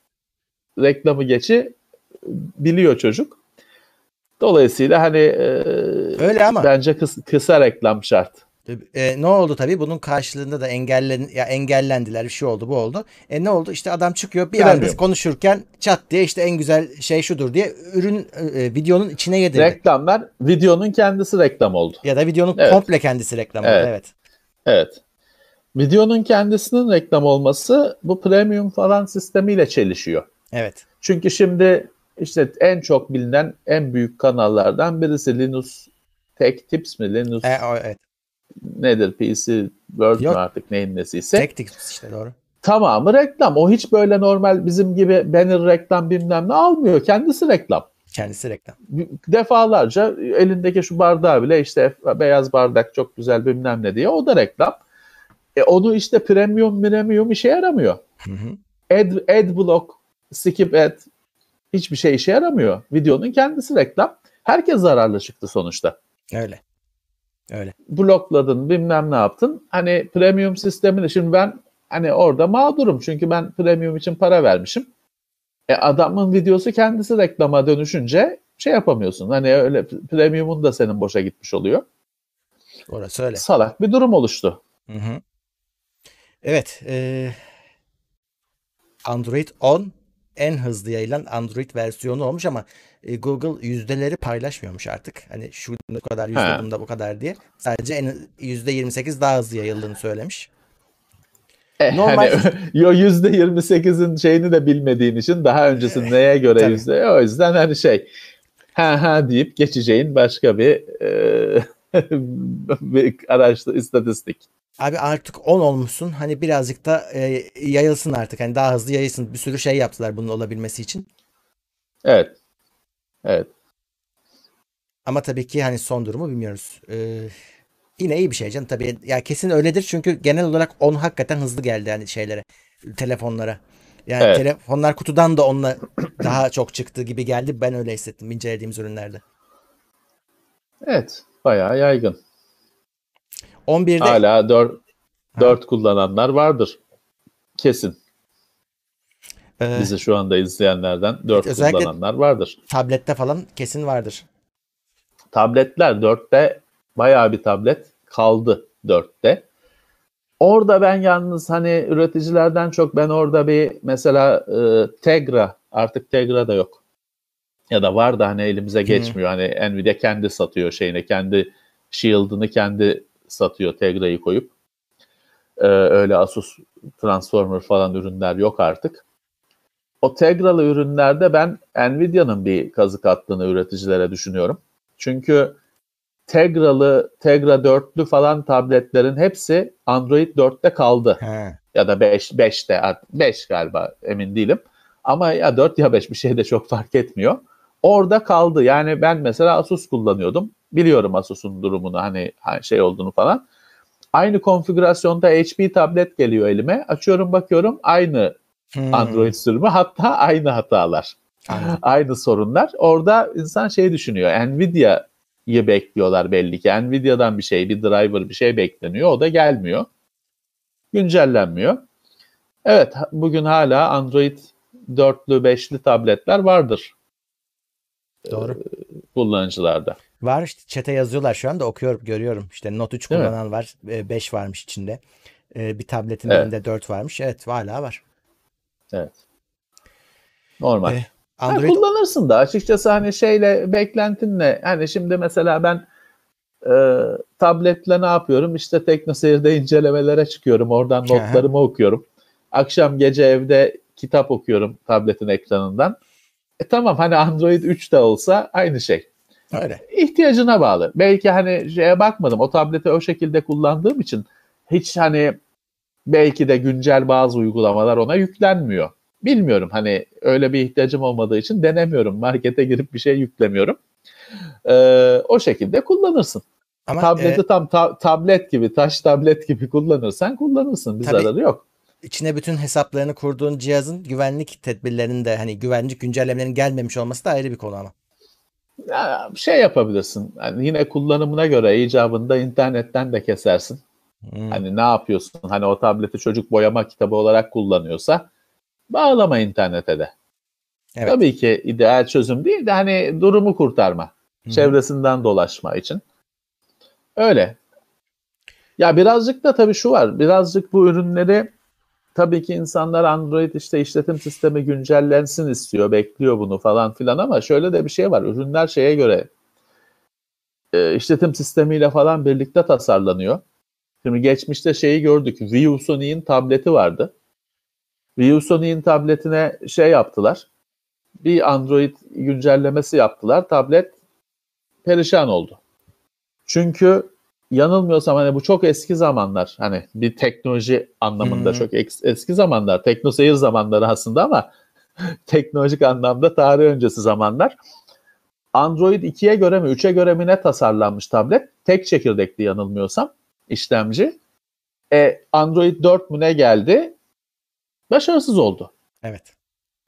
reklamı geçi biliyor çocuk. Dolayısıyla hani e, Öyle ama bence kıs- kısa reklam şart. E, ne oldu tabii bunun karşılığında da engellen ya engellendiler bir şey oldu bu oldu. E ne oldu işte adam çıkıyor bir anda konuşurken çat diye işte en güzel şey şudur diye ürün e, videonun içine yedirdi. Reklamlar videonun kendisi reklam oldu. ya da videonun Evet. komple kendisi reklam oldu Evet. evet. Evet. Videonun kendisinin reklam olması bu premium falan sistemiyle çelişiyor. Evet. Çünkü şimdi işte en çok bilinen en büyük kanallardan birisi Linus Tech Tips mi? Linus E, o, evet. nedir? PC World Yok. mu artık neyin nesiyse. Tek tek işte doğru. Tamamı reklam. O hiç böyle normal bizim gibi banner reklam bilmem ne almıyor. Kendisi reklam. Kendisi reklam. Defalarca elindeki şu bardağı bile işte beyaz bardak çok güzel bilmem ne diye o da reklam. E onu işte premium premium işe yaramıyor. Hı hı. Ad, ad block, skip ad hiçbir şey işe yaramıyor. Videonun kendisi reklam. Herkes zararlı çıktı sonuçta. Öyle. Öyle. Blokladın bilmem ne yaptın. Hani premium sistemini şimdi ben hani orada mağdurum. Çünkü ben premium için para vermişim. E adamın videosu kendisi reklama dönüşünce şey yapamıyorsun. Hani öyle premiumun da senin boşa gitmiş oluyor. Orası öyle. Salak bir durum oluştu. Hı hı. Evet. e, Android 10 en hızlı yayılan Android versiyonu olmuş ama e, Google yüzdeleri paylaşmıyormuş artık. Hani şu bu kadar yüzde bunda bu kadar diye. Sadece en yüzde 28 daha hızlı yayıldığını söylemiş. E, Normal- Hani yo %28'in şeyini de bilmediğin için daha öncesi neye göre Tabii. yüzde o yüzden hani şey ha ha deyip geçeceğin başka bir, e, bir araçta istatistik. Abi artık 10 olmuşsun. Hani birazcık da e, yayılsın artık. Hani daha hızlı yayılsın. Bir sürü şey yaptılar bunun olabilmesi için. Evet. Evet. Ama tabii ki hani son durumu bilmiyoruz. Ee, yine iyi bir şey canım tabii. Ya kesin öyledir çünkü genel olarak 10 hakikaten hızlı geldi yani şeylere, telefonlara. Yani Evet. telefonlar kutudan da onunla daha çok çıktı gibi geldi. Ben öyle hissettim incelediğimiz ürünlerde. Evet. Bayağı yaygın. 11'de Hala 4 4 kullananlar vardır. Kesin. e, Bizi şu anda izleyenlerden 4 özellikle- kullananlar vardır. tablette falan kesin vardır. tabletler 4'te bayağı bir tablet kaldı 4'te. Orada ben yalnız hani üreticilerden çok ben orada bir mesela e, Tegra artık Tegra da yok. Ya da var da hani elimize geçmiyor. Hani Nvidia kendi satıyor şeyini, kendi shield'ını kendi satıyor Tegra'yı koyup. E, öyle Asus Transformer falan ürünler yok artık. O Tegra'lı ürünlerde ben Nvidia'nın bir kazık attığını üreticilere düşünüyorum. Çünkü Tegra'lı, Tegra 4'lü falan tabletlerin hepsi Android 4'te kaldı. He. Ya da 5, 5'te, 5 galiba emin değilim. Ama ya 4 ya 5 bir şey de çok fark etmiyor. Orada kaldı. Yani ben mesela Asus kullanıyordum. Biliyorum Asus'un durumunu hani şey olduğunu falan. Aynı konfigürasyonda HP tablet geliyor elime. Açıyorum bakıyorum aynı Hmm. Android sürümü hatta aynı hatalar. Anladım. Aynı sorunlar. Orada insan şey düşünüyor. Nvidia'yı bekliyorlar belli ki. Nvidia'dan bir şey, bir driver bir şey bekleniyor. O da gelmiyor. Güncellenmiyor. Evet bugün hala Android 4'lü 5'li tabletler vardır Doğru. kullanıcılarda. Var işte chat'e yazıyorlar şu anda okuyorum görüyorum. İşte Note 3 Değil mi? kullanan var. 5 varmış içinde. E, bir tabletin Evet. elinde 4 varmış. Evet hala var. Evet. Normal. E, Ha, Android kullanırsın da açıkçası hani şeyle beklentinle hani şimdi mesela ben e, tabletle ne yapıyorum işte teknoseyirde incelemelere çıkıyorum oradan notlarımı okuyorum akşam gece evde kitap okuyorum tabletin ekranından e tamam hani Android 3 de olsa aynı şey öyle. ihtiyacına bağlı belki hani şeye bakmadım o tableti o şekilde kullandığım için hiç hani belki de güncel bazı uygulamalar ona yüklenmiyor. Bilmiyorum hani öyle bir ihtiyacım olmadığı için denemiyorum. Markete girip bir şey yüklemiyorum. Ee, o şekilde kullanırsın. Ama Tableti e, tam ta- tablet gibi, taş tablet gibi kullanırsan kullanırsın. Bir Tabii. zararı yok. İçine bütün hesaplarını kurduğun cihazın güvenlik tedbirlerinin de hani güvenlik güncellemelerinin gelmemiş olması da ayrı bir konu ama. Ya, şey yapabilirsin. Yani yine kullanımına göre icabında internetten de kesersin. Hmm. Hani ne yapıyorsun? Hani o tableti çocuk boyama kitabı olarak kullanıyorsa bağlama internete de. Evet. Tabii ki ideal çözüm değil de hani durumu kurtarma. Hı. Çevresinden dolaşma için. Öyle. Ya birazcık da tabii şu var. Birazcık bu ürünleri tabii ki insanlar Android işte işletim sistemi güncellensin istiyor, bekliyor bunu falan filan ama şöyle de bir şey var. Ürünler şeye göre e, işletim sistemiyle falan birlikte tasarlanıyor. Şimdi geçmişte şeyi gördük. ViewSony'in tableti vardı. ViewSony'in tabletine şey yaptılar. Bir Android güncellemesi yaptılar. Tablet perişan oldu. Çünkü yanılmıyorsam hani bu çok eski zamanlar. Hani bir teknoloji anlamında Hmm. çok eski zamanlar. Teknoseyir zamanları aslında ama teknolojik anlamda tarih öncesi zamanlar. Android 2'ye göre mi 3'e göre mi ne tasarlanmış tablet? Tek çekirdekli yanılmıyorsam işlemci. E, Android 4 mü ne geldi? Başarısız oldu. Evet.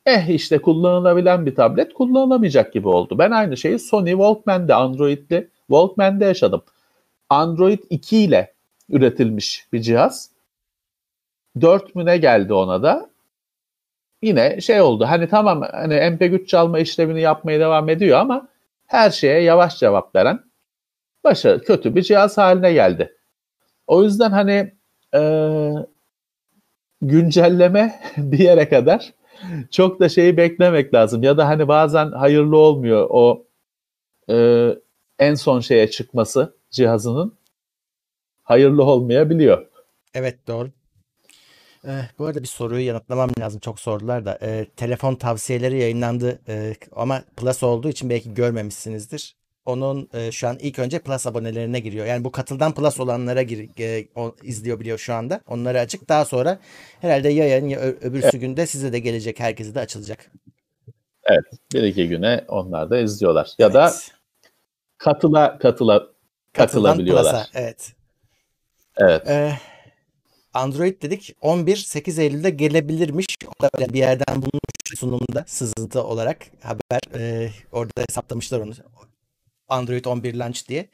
Eh işte kullanılabilen bir tablet kullanılamayacak gibi oldu. Ben aynı şeyi Sony Walkman'de Android'li Walkman'de yaşadım. Android 2 ile üretilmiş bir cihaz. 4 mü ne geldi ona da? Yine şey oldu. Hani tamam hani MP3 çalma işlemini yapmaya devam ediyor ama her şeye yavaş cevap veren başarı kötü bir cihaz haline geldi. O yüzden hani e, güncelleme bir yere kadar çok da şeyi beklemek lazım. Ya da hani bazen hayırlı olmuyor o e, en son şeye çıkması cihazının hayırlı olmayabiliyor. Evet doğru. Ee, bu arada bir soruyu yanıtlamam lazım. Çok sordular da. Ee, telefon tavsiyeleri yayınlandı Ee, ama Plus olduğu için belki görmemişsinizdir. Onun e, şu an ilk önce Plus abonelerine giriyor. Yani bu katıldan Plus olanlara gir, e, o, izliyor biliyor şu anda. Onları açık. Daha sonra herhalde yayın ya ö- öbürsü günde size de gelecek. Herkese de açılacak. Evet. Bir iki güne onlar da izliyorlar. Ya da Evet. katıla katıla Katıldan katılabiliyorlar. Plus'a, Evet. Evet. Ee, Android dedik 11 8 Eylül'de gelebilirmiş. Bir yerden bulmuş sunumda sızıntı olarak haber e, orada hesaplamışlar onu. Android 11 launch diye.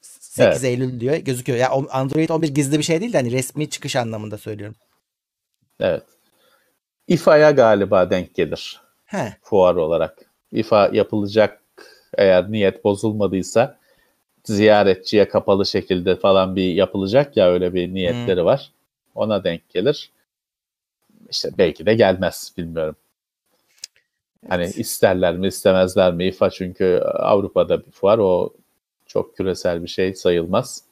8 Evet. Eylül diyor gözüküyor. Ya o Android 11 gizli bir şey değil de hani resmi çıkış anlamında söylüyorum. Evet. İFA'ya galiba denk gelir He. fuar olarak. İFA yapılacak eğer niyet bozulmadıysa ziyaretçiye kapalı şekilde falan bir yapılacak ya öyle bir niyetleri var. Ona denk gelir. İşte belki de gelmez bilmiyorum. Hani Evet. isterler mi istemezler mi İFA çünkü Avrupa'da bir fuar o çok küresel bir şey sayılmaz.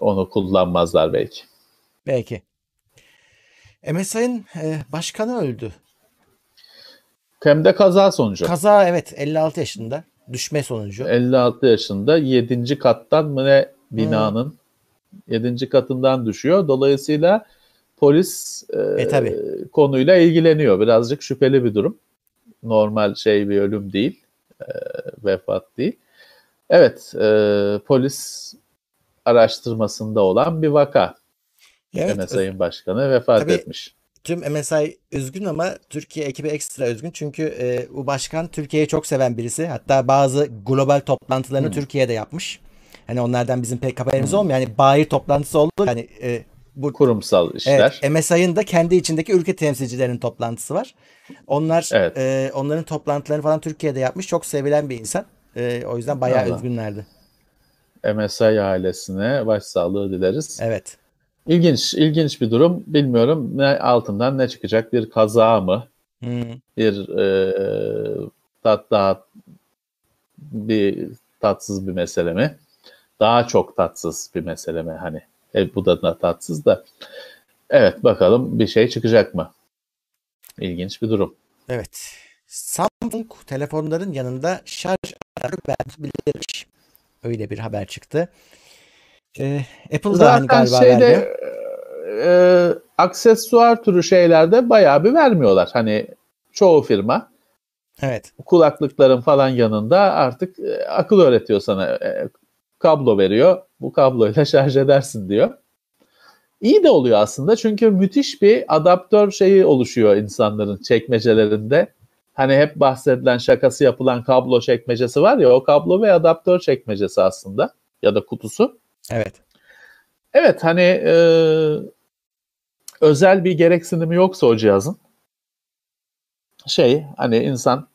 Onu kullanmazlar belki. Belki. MSI'nin e, başkanı öldü. Hem de kaza sonucu. Kaza evet 56 yaşında. Düşme sonucu. 56 yaşında 7. kattan mı ne binanın 7. katından düşüyor. Dolayısıyla polis e, E, tabii. konuyla ilgileniyor. Birazcık şüpheli bir durum. Normal şey bir ölüm değil. e, vefat değil. Evet, e, polis araştırmasında olan bir vaka. Evet, MSI'nin başkanı vefat Tabii. etmiş. Tüm MSI üzgün ama Türkiye ekibi ekstra üzgün. Çünkü e, bu başkan Türkiye'yi çok seven birisi. Hatta bazı global toplantılarını Türkiye'de yapmış. Hani onlardan bizim pek haberimiz olmuyor. Hani bayir toplantısı oldu. Hani e, bu Kurumsal işler. Evet, MSI'ın da kendi içindeki ülke temsilcilerinin toplantısı var. Onlar Evet. e, onların toplantılarını falan Türkiye'de yapmış. Çok sevilen bir insan. E, o yüzden bayağı Allah. üzgünlerdi. MSI ailesine başsağlığı dileriz. Evet. İlginç, ilginç bir durum. Bilmiyorum ne altından ne çıkacak? Bir kaza mı? Hmm. Bir e, tat daha bir tatsız bir mesele mi? Daha çok tatsız bir mesele mi? Hani e, bu da, tatsız da. Evet bakalım bir şey çıkacak mı? İlginç bir durum. Evet. Samsung telefonların yanında şarj aletleri verebilirmiş. Öyle bir haber çıktı. Ee, Apple da hani Zaten galiba şeyde verdi. e, aksesuar türü şeylerde bayağı bir vermiyorlar. Hani çoğu firma Evet. kulaklıkların falan yanında artık e, akıl öğretiyor sana. E, kablo veriyor. Bu kabloyla şarj edersin diyor. İyi de oluyor aslında çünkü müthiş bir adaptör şeyi oluşuyor insanların çekmecelerinde. Hani hep bahsedilen şakası yapılan kablo çekmecesi var ya o kablo ve adaptör çekmecesi aslında ya da kutusu. Evet. Evet hani e, özel bir gereksinimi yoksa o cihazın şey hani insan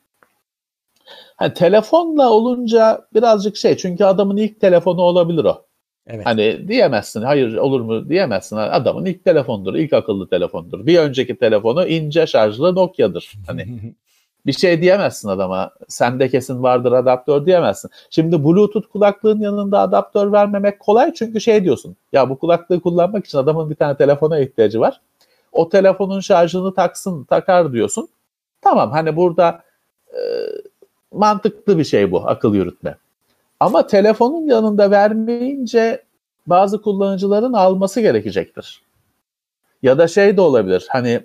hani telefonla olunca birazcık şey çünkü adamın ilk telefonu olabilir o. Evet. Hani diyemezsin hayır olur mu diyemezsin. Adamın ilk telefondur, ilk akıllı telefondur. Bir önceki telefonu ince şarjlı Nokia'dır. Hani bir şey diyemezsin adama. Sende kesin vardır adaptör diyemezsin. Şimdi Bluetooth kulaklığın yanında adaptör vermemek kolay çünkü şey diyorsun. Ya bu kulaklığı kullanmak için adamın bir tane telefona ihtiyacı var. O telefonun şarjını taksın, takar diyorsun. Tamam hani burada e, mantıklı bir şey bu akıl yürütme. Ama telefonun yanında vermeyince bazı kullanıcıların alması gerekecektir. Ya da şey de olabilir. Hani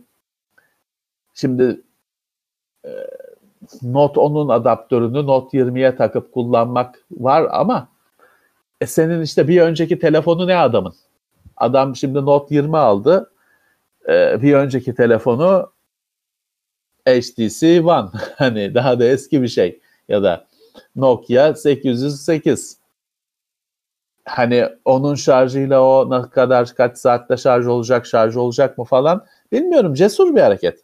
şimdi Note 10'un adaptörünü Note 20'ye takıp kullanmak var ama e senin işte bir önceki telefonu ne adamın? Adam şimdi Note 20 aldı. E, bir önceki telefonu HTC One. hani daha da eski bir şey. Ya da Nokia 808. Hani onun şarjıyla o ne kadar kaç saatte şarj olacak, şarj olacak mı falan bilmiyorum. Cesur bir hareket.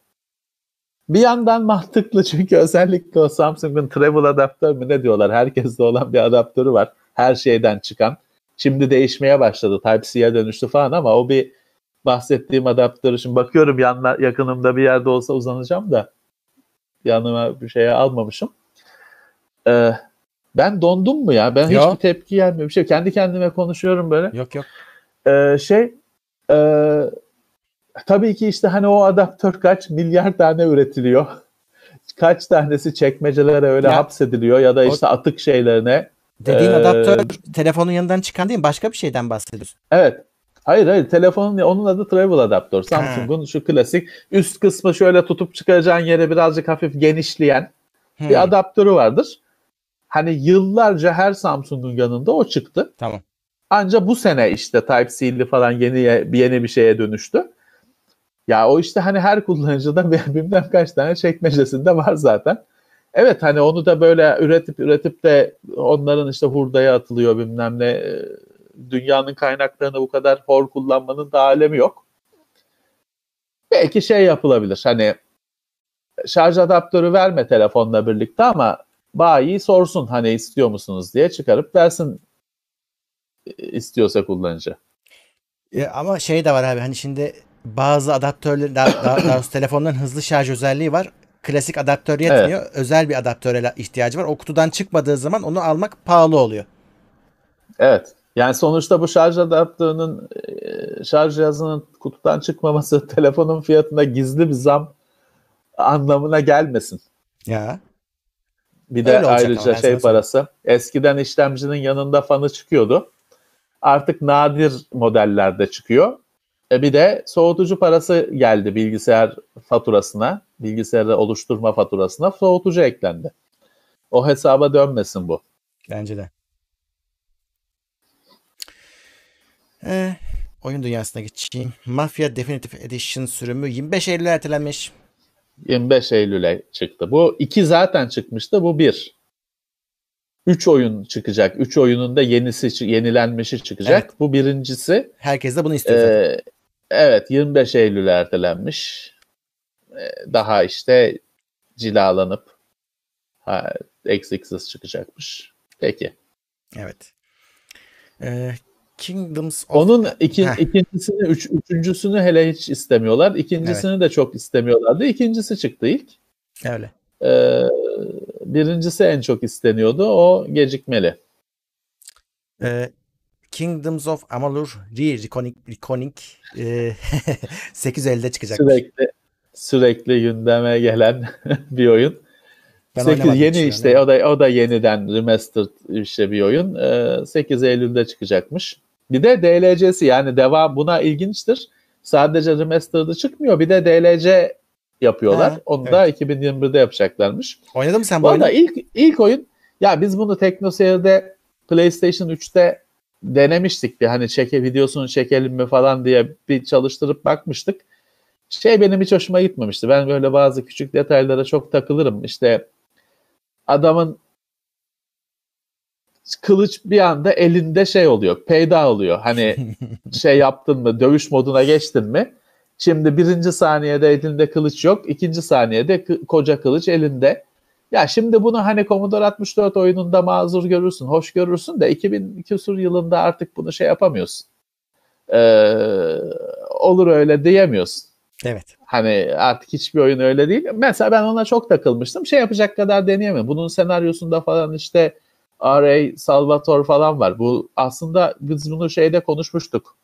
Bir yandan mantıklı çünkü özellikle o Samsung'un Travel adaptör mü ne diyorlar? Herkeste olan bir adaptörü var. Her şeyden çıkan. Şimdi değişmeye başladı. Type-C'ye dönüştü falan ama o bir bahsettiğim adaptörü şimdi bakıyorum yanlar, yakınımda bir yerde olsa uzanacağım da yanıma bir şeye almamışım. Ee, ben dondum mu ya? Ben Yok. hiçbir tepki gelmiyor. Bir şey. Kendi kendime konuşuyorum böyle. Yok yok. Ee, şey e, tabii ki işte hani o adaptör kaç milyar tane üretiliyor. Kaç tanesi çekmecelere öyle Ya. hapsediliyor ya da O- işte atık şeylerine. Dediğin Ee, adaptör telefonun yanından çıkan değil mi? Başka bir şeyden bahsediyorsun. Evet. Hayır hayır telefonun onun adı travel adaptör. Samsung'un şu klasik üst kısmı şöyle tutup çıkaracağın yere birazcık hafif genişleyen Hmm, bir adaptörü vardır. Hani yıllarca her Samsung'un yanında o çıktı. Tamam. Anca bu sene işte Type-C'li falan yeni yeni bir şeye dönüştü. Ya o işte hani her kullanıcıda bilmem kaç tane çekmecesinde var zaten. Evet hani onu da böyle üretip üretip de onların işte hurdaya atılıyor bilmem ne. Ee, Dünyanın kaynaklarını bu kadar hor kullanmanın da alemi yok. Belki şey yapılabilir hani şarj adaptörü verme telefonla birlikte ama bayi sorsun hani istiyor musunuz diye çıkarıp versin istiyorsa kullanıcı. E, ama şey de var abi hani şimdi bazı adaptörlerin daha, daha, daha telefonların hızlı şarj özelliği var. Klasik adaptör yetmiyor. Özel bir adaptöre ihtiyacı var. O kutudan çıkmadığı zaman onu almak pahalı oluyor. Evet. Yani sonuçta bu şarj adaptörünün e, şarj cihazının kutudan çıkmaması telefonun fiyatına gizli bir zam anlamına gelmesin. Ya. Bir de Öyle ayrıca şey parası. Eskiden işlemcinin yanında fanı çıkıyordu. Artık nadir modellerde çıkıyor. E bir de soğutucu parası geldi bilgisayar faturasına, bilgisayarı oluşturma faturasına soğutucu eklendi. O hesaba dönmesin bu. Bence de. Ee, oyun dünyasına geçeyim. Mafia Definitive Edition sürümü 25 Eylül ertelenmiş. 25 Eylül'e çıktı. Bu iki zaten çıkmıştı. Bu bir. Üç oyun çıkacak. Üç oyunun da yenisi, yenilenmişi çıkacak. Evet. Bu birincisi. Herkes de bunu istiyor zaten. Evet 25 Eylül'e ertelenmiş. Ee, daha işte cilalanıp ha, eksiksiz çıkacakmış. Peki. Evet. Ee, Kingdoms of... Onun iki, Heh. ikincisini, üç, üçüncüsünü hele hiç istemiyorlar. İkincisini de çok istemiyorlardı. İkincisi çıktı ilk. Öyle. Ee, birincisi en çok isteniyordu. O gecikmeli. Ee, Kingdoms of Amalur Re-Reckoning Reckoning, e, 8 elde çıkacak. Sürekli sürekli gündeme gelen bir oyun. Ben 8 oynamadım yeni işte yani. o da o da yeniden remastered işte bir oyun. Ee, 8 Eylül'de çıkacakmış. Bir de DLC'si yani devam buna ilginçtir. Sadece remastered'ı çıkmıyor. Bir de DLC yapıyorlar. Ha, Onu da 2021'de yapacaklarmış. Oynadın mı sen bu Bu oyunu? ilk ilk oyun ya biz bunu TeknoSeyir'de PlayStation 3'te denemiştik bir hani çeke videosunu çekelim mi falan diye bir çalıştırıp bakmıştık. Şey benim hiç hoşuma gitmemişti. Ben böyle bazı küçük detaylara çok takılırım. İşte adamın kılıç bir anda elinde şey oluyor. Peyda oluyor. Hani şey yaptın mı, dövüş moduna geçtin mi? Şimdi birinci saniyede elinde kılıç yok. ikinci saniyede koca kılıç elinde. Ya şimdi bunu hani Commodore 64 oyununda mazur görürsün, hoş görürsün de 2000 küsur yılında artık bunu şey yapamıyorsun. Ee, olur öyle diyemiyorsun. Evet. Hani artık hiçbir oyun öyle değil. Mesela ben ona çok takılmıştım. Şey yapacak kadar deneyemem. Bunun senaryosunda falan işte R.A. Salvatore falan var. Bu aslında biz bunu şeyde konuşmuştuk.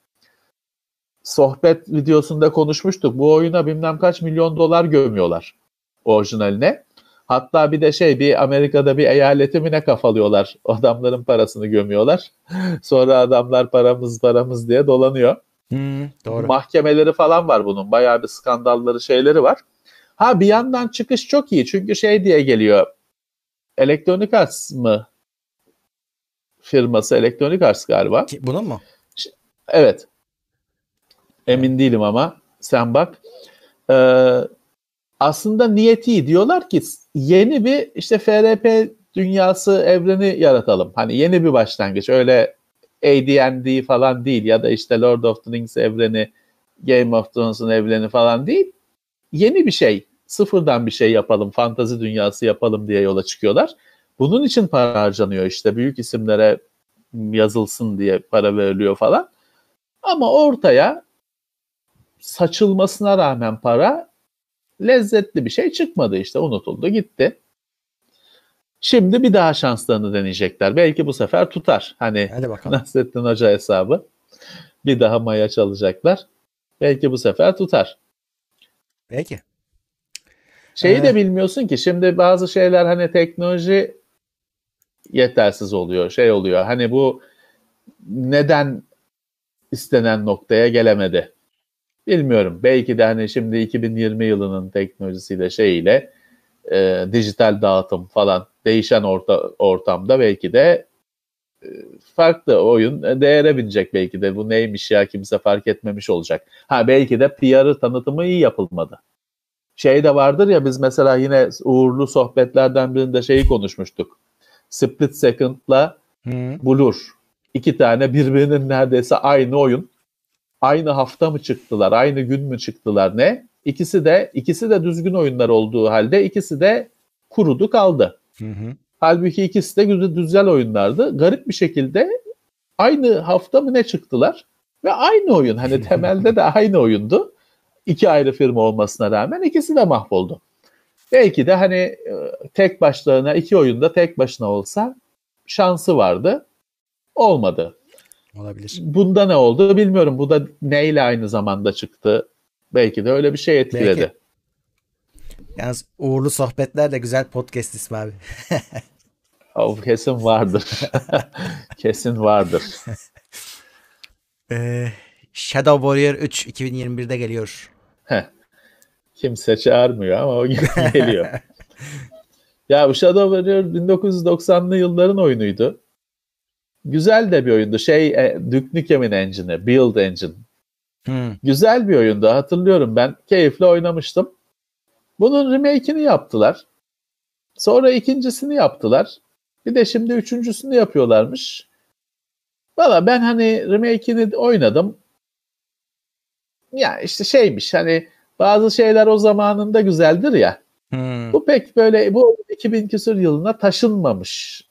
Sohbet videosunda konuşmuştuk. Bu oyuna bilmem kaç milyon dolar gömüyorlar orijinaline. Hatta bir de şey bir Amerika'da bir eyaleti mi ne kafalıyorlar. Adamların parasını gömüyorlar. Sonra adamlar paramız paramız diye dolanıyor. Hmm, doğru. Mahkemeleri falan var bunun. Bayağı bir skandalları şeyleri var. Ha bir yandan çıkış çok iyi. Çünkü şey diye geliyor. Electronic Arts mı? Firması Electronic Arts galiba. Bunun mu? Evet. Emin değilim ama sen bak. Ee, aslında niyeti iyi. Diyorlar ki yeni bir işte FRP dünyası evreni yaratalım. Hani yeni bir başlangıç. Öyle AD&D falan değil ya da işte Lord of the Rings evreni, Game of Thrones'un evreni falan değil. Yeni bir şey. Sıfırdan bir şey yapalım. Fantazi dünyası yapalım diye yola çıkıyorlar. Bunun için para harcanıyor işte. Büyük isimlere yazılsın diye para veriliyor falan. Ama ortaya saçılmasına rağmen para lezzetli bir şey çıkmadı işte unutuldu gitti. Şimdi bir daha şanslarını deneyecekler. Belki bu sefer tutar. Hani. Nasrettin Hoca hesabı. Bir daha maya çalacaklar. Belki bu sefer tutar. Peki. Şeyi de Evet. bilmiyorsun ki şimdi bazı şeyler hani teknoloji yetersiz oluyor. Şey oluyor. Hani bu neden istenen noktaya gelemedi? Bilmiyorum. Belki de hani şimdi 2020 yılının teknolojisiyle şeyiyle e, dijital dağıtım falan değişen orta, ortamda belki de e, farklı oyun değere binecek belki de. Bu neymiş ya kimse fark etmemiş olacak. Ha belki de PR'ı tanıtımı iyi yapılmadı. Şey de vardır ya biz mesela yine uğurlu sohbetlerden birinde şeyi konuşmuştuk. Split Second'la. Blur. İki tane birbirinin neredeyse aynı oyun. Aynı hafta mı çıktılar, aynı gün mü çıktılar ne? İkisi de ikisi de düzgün oyunlar olduğu halde ikisi de kurudu kaldı. Hı hı. Halbuki ikisi de güzel, güzel oyunlardı. Garip bir şekilde aynı hafta mı ne çıktılar? Ve aynı oyun. Hani temelde de aynı oyundu. İki ayrı firma olmasına rağmen ikisi de mahvoldu. Belki de hani e, tek başlarına iki oyunda tek başına olsa şansı vardı. Olmadı. Olabilir. Bunda ne oldu bilmiyorum. Bu da neyle aynı zamanda çıktı? Belki de öyle bir şey etkiledi. Belki. Yalnız uğurlu sohbetler de güzel podcast ismi abi. O kesin vardır. kesin vardır. Ee, Shadow Warrior 3 2021'de geliyor. Heh. Kimse çağırmıyor ama o geliyor. ya bu Shadow Warrior 1990'lı yılların oyunuydu. Güzel de bir oyundu. Şey e, Duke Nukem'in engine'i, Build Engine. Hı. Güzel bir oyundu hatırlıyorum ben. Keyifle oynamıştım. Bunun remake'ini yaptılar. Sonra ikincisini yaptılar. Bir de şimdi üçüncüsünü yapıyorlarmış. Valla ben hani remake'ini oynadım. Ya işte şeymiş hani bazı şeyler o zamanında güzeldir ya. Hı. Bu pek böyle bu 2000 küsur yılına taşınmamış.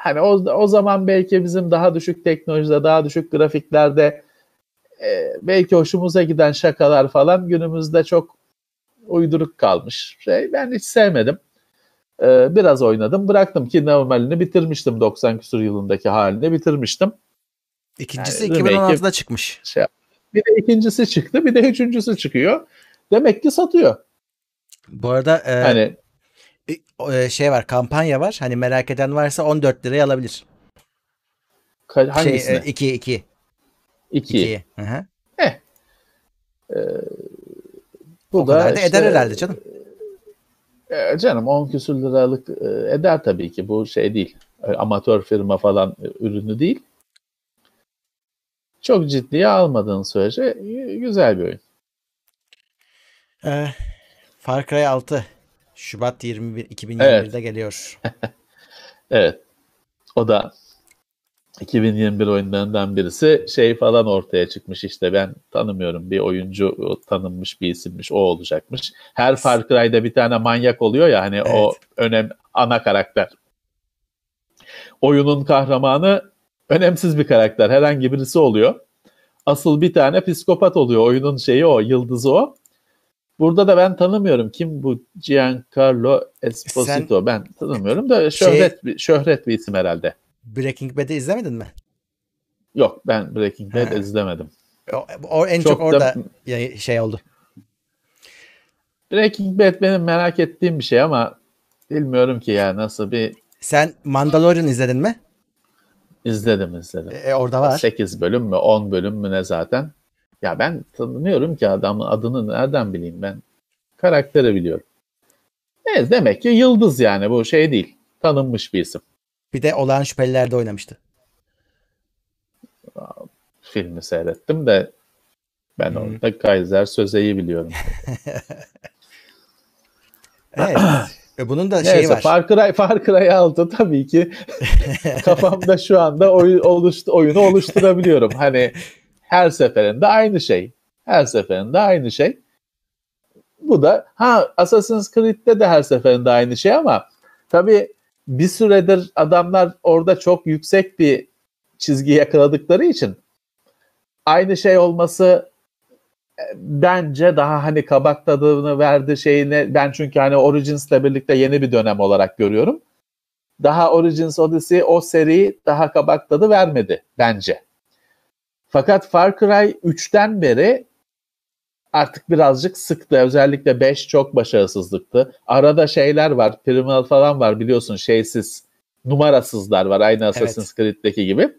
Hani o, o zaman belki bizim daha düşük teknolojide, daha düşük grafiklerde e, belki hoşumuza giden şakalar falan günümüzde çok uyduruk kalmış. Şey, ben hiç sevmedim. E, biraz oynadım, bıraktım ki normalini bitirmiştim 90 küsur yılındaki halini bitirmiştim. İkincisi Yani remake- 2016'da çıkmış. Şey, bir de ikincisi çıktı, bir de üçüncüsü çıkıyor. Demek ki satıyor. Bu arada e, Hani şey var kampanya var. Hani merak eden varsa 14 liraya alabilir. ka- hangisini? Şey 2 2 İki. 2'yi. Hı hı. Bu O kadar da işte- eder herhalde canım. E, canım 10 küsür liralık e, eder tabii ki bu şey değil. E, Amatör firma falan e, ürünü değil. Çok ciddiye almadığın sürece e, güzel bir oyun. Ee, Far Cry 6 Şubat 21 2021'de geliyor. Evet. O da 2021 oyunlarından birisi şey falan ortaya çıkmış işte ben tanımıyorum bir oyuncu o tanınmış bir isimmiş o olacakmış. Her Far Cry'da bir tane manyak oluyor ya hani o Evet. önem ana karakter. Oyunun kahramanı önemsiz bir karakter herhangi birisi oluyor. Asıl bir tane psikopat oluyor oyunun şeyi o yıldızı o. Burada da ben tanımıyorum. Kim bu Giancarlo Esposito? Ben tanımıyorum da şöhret, bir, şöhret bir isim herhalde. Breaking Bad'i izlemedin mi? Yok ben Breaking Bad Ha. izlemedim. O, o en çok, Çok da- orada ya- şey oldu. Breaking Bad benim merak ettiğim bir şey ama bilmiyorum ki ya nasıl bir Sen Mandalorian izledin mi? izledim izledim. E, orada var. 8 bölüm mü 10 bölüm mü ne zaten. Ya ben tanımıyorum ki adamın adını nereden bileyim ben. Karakteri biliyorum. Evet demek ki yıldız yani bu şey değil. Tanınmış bir isim. Bir de Olağan Şüpheliler'de oynamıştı. Filmi seyrettim de ben Hmm. orada Kaiser Söze'yi biliyorum. Evet. E, Bunun da şeyi Neyse var. Far Cry, Far Cry 6 tabii ki kafamda şu anda oy, oluştu, oyunu oluşturabiliyorum. Hani her seferinde aynı şey. Her seferinde aynı şey. Bu da ha Assassin's Creed'de de her seferinde aynı şey ama tabii bir süredir adamlar orada çok yüksek bir çizgi yakaladıkları için aynı şey olması e, bence daha hani kabak tadını verdi şeyine ben çünkü hani Origins'le birlikte yeni bir dönem olarak görüyorum. Daha Origins Odyssey o seri daha kabak tadı vermedi bence. Fakat Far Cry 3'ten beri artık birazcık sıktı. Özellikle 5 çok başarısızlıktı. Arada şeyler var, primal falan var biliyorsun şeysiz, numarasızlar var aynı Assassin's Creed'deki gibi.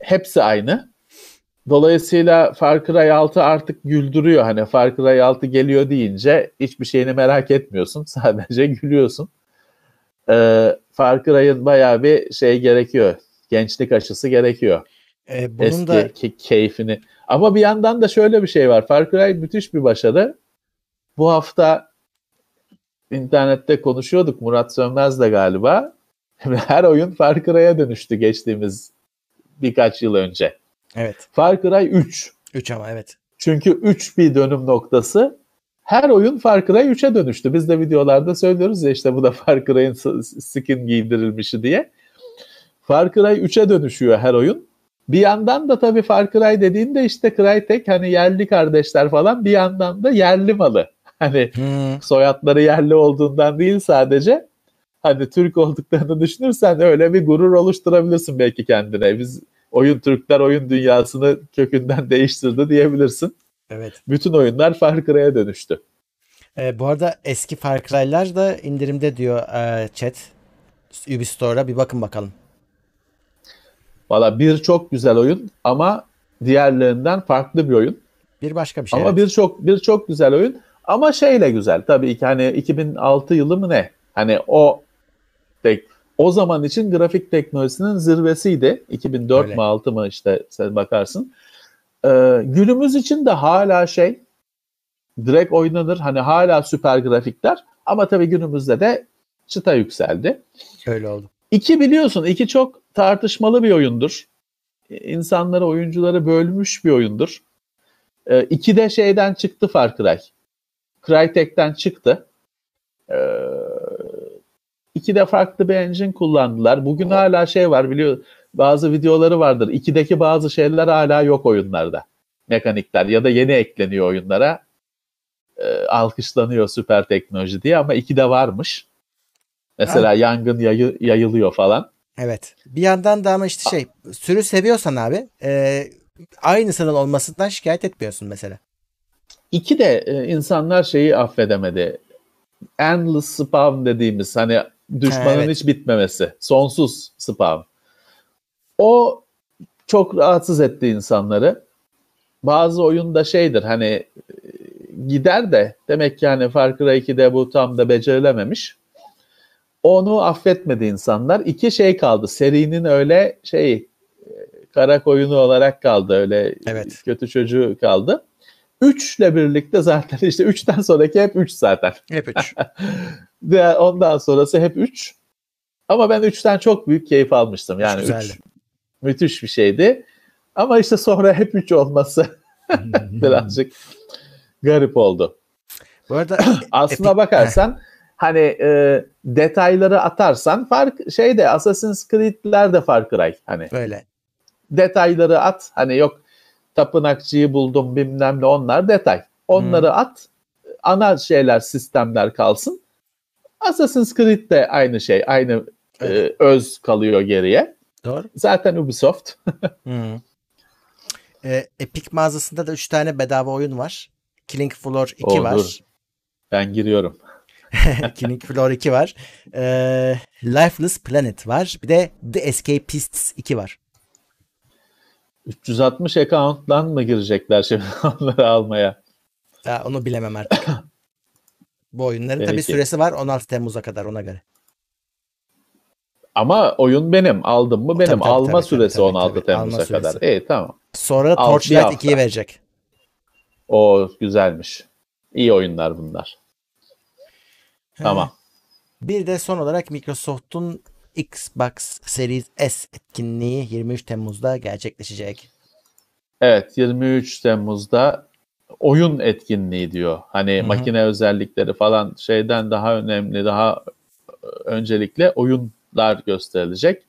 Hepsi aynı. Dolayısıyla Far Cry 6 artık güldürüyor. Hani Far Cry 6 geliyor deyince hiçbir şeyini merak etmiyorsun. Sadece gülüyorsun. Ee, Far Cry'ın bayağı bir şey gerekiyor. Gençlik aşısı gerekiyor. E, bunun Eski da ki- keyfini. Ama bir yandan da şöyle bir şey var. Far Cry müthiş bir başarı. Bu hafta internette konuşuyorduk Murat Sönmez'le galiba. Her oyun Far Cry'a dönüştü geçtiğimiz birkaç yıl önce. evet. Far Cry 3. 3 ama evet. Çünkü 3 bir dönüm noktası. Her oyun Far Cry 3'e dönüştü. Biz de videolarda söylüyoruz ya işte bu da Far Cry'ın s- skin giydirilmişi diye. Far Cry 3'e dönüşüyor her oyun. Bir yandan da tabii Far Cry dediğinde işte Crytek hani yerli kardeşler falan bir yandan da yerli malı. Hani Hmm. soyadları yerli olduğundan değil sadece hani Türk olduklarını düşünürsen öyle bir gurur oluşturabilirsin belki kendine. Biz oyun Türkler oyun dünyasını kökünden değiştirdi diyebilirsin. Evet. Bütün oyunlar Far Cry'a dönüştü. E, bu arada eski Far Cry'lar da indirimde diyor e, chat. Ubisoft'a bir bakın bakalım. Valla bir çok güzel oyun ama diğerlerinden farklı bir oyun. Bir başka bir şey. ama evet. bir çok bir çok güzel oyun ama şeyle güzel. Tabii ki hani 2006 yılı mı ne? Hani o tek o zaman için grafik teknolojisinin zirvesiydi. 2004 Öyle. mü 6 mı işte sen bakarsın. Ee, günümüz için de hala şey direkt oynanır. Hani hala süper grafikler ama tabii günümüzde de çıta yükseldi. Öyle oldu. İki biliyorsun, iki çok tartışmalı bir oyundur. İnsanları, oyuncuları bölmüş bir oyundur. Ee, iki de şeyden çıktı Far Cry. Crytek'ten çıktı. Ee, iki de farklı bir engine kullandılar. Bugün hala şey var biliyor bazı videoları vardır. İkideki bazı şeyler hala yok oyunlarda. Mekanikler ya da yeni ekleniyor oyunlara. Ee, alkışlanıyor süper teknoloji diye ama iki de varmış. Mesela yangın yayı- yayılıyor falan. Evet. Bir yandan da ama işte şey sürü seviyorsan abi e, aynısının olmasından şikayet etmiyorsun mesela. İki de e, insanlar şeyi affedemedi. Endless spawn dediğimiz hani düşmanın Ha, evet. hiç bitmemesi. Sonsuz spawn. O çok rahatsız etti insanları. Bazı oyunda şeydir hani e, gider de demek ki hani Far Cry 2'de bu tam da becerilememiş. Onu affetmedi insanlar. İki şey kaldı. Serinin öyle şey e, kara koyunu olarak kaldı. Öyle Evet. kötü çocuğu kaldı. Üçle birlikte zaten işte üçten sonraki hep üç zaten. Hep 3. Ve ondan sonrası hep üç. Ama ben üçten çok büyük keyif almıştım. Yani üç müthiş bir şeydi. Ama işte sonra hep 3 olması birazcık garip oldu. Bu arada Aslına bakarsan hani e, detayları atarsan fark şeyde Assassin's Creed'ler de Far Cry hani böyle. detayları at hani yok tapınakçıyı buldum bilmem ne onlar detay. Onları at ana şeyler sistemler kalsın. Assassin's Creed de aynı şey aynı e, Evet. öz kalıyor geriye. Doğru. Zaten Ubisoft. Hı. Ee, Epic mağazasında da 3 tane bedava oyun var. Killing Floor 2 Oo, var. Ben giriyorum. Killing Floor 2 var. Ee, Lifeless Planet var. Bir de The Escapists 2 var. 360 account'tan mı girecekler şimdi onları almaya? Ya onu bilemem artık. Bu oyunların tabii Peki. süresi var 16 Temmuz'a kadar ona göre. Ama oyun benim. Aldım mı benim. Tabii, tabii, Alma tabii, süresi tabii, 16 tabii. Temmuz'a Alma kadar. süresi. İyi tamam. Sonra Torchlight hafta. 2'yi verecek. O güzelmiş. İyi oyunlar bunlar. Tamam. Bir de son olarak Microsoft'un Xbox Series S etkinliği 23 Temmuz'da gerçekleşecek. Evet 23 Temmuz'da oyun etkinliği diyor. Hani Hı hı. makine özellikleri falan şeyden daha önemli, daha e, öncelikle oyunlar gösterilecek.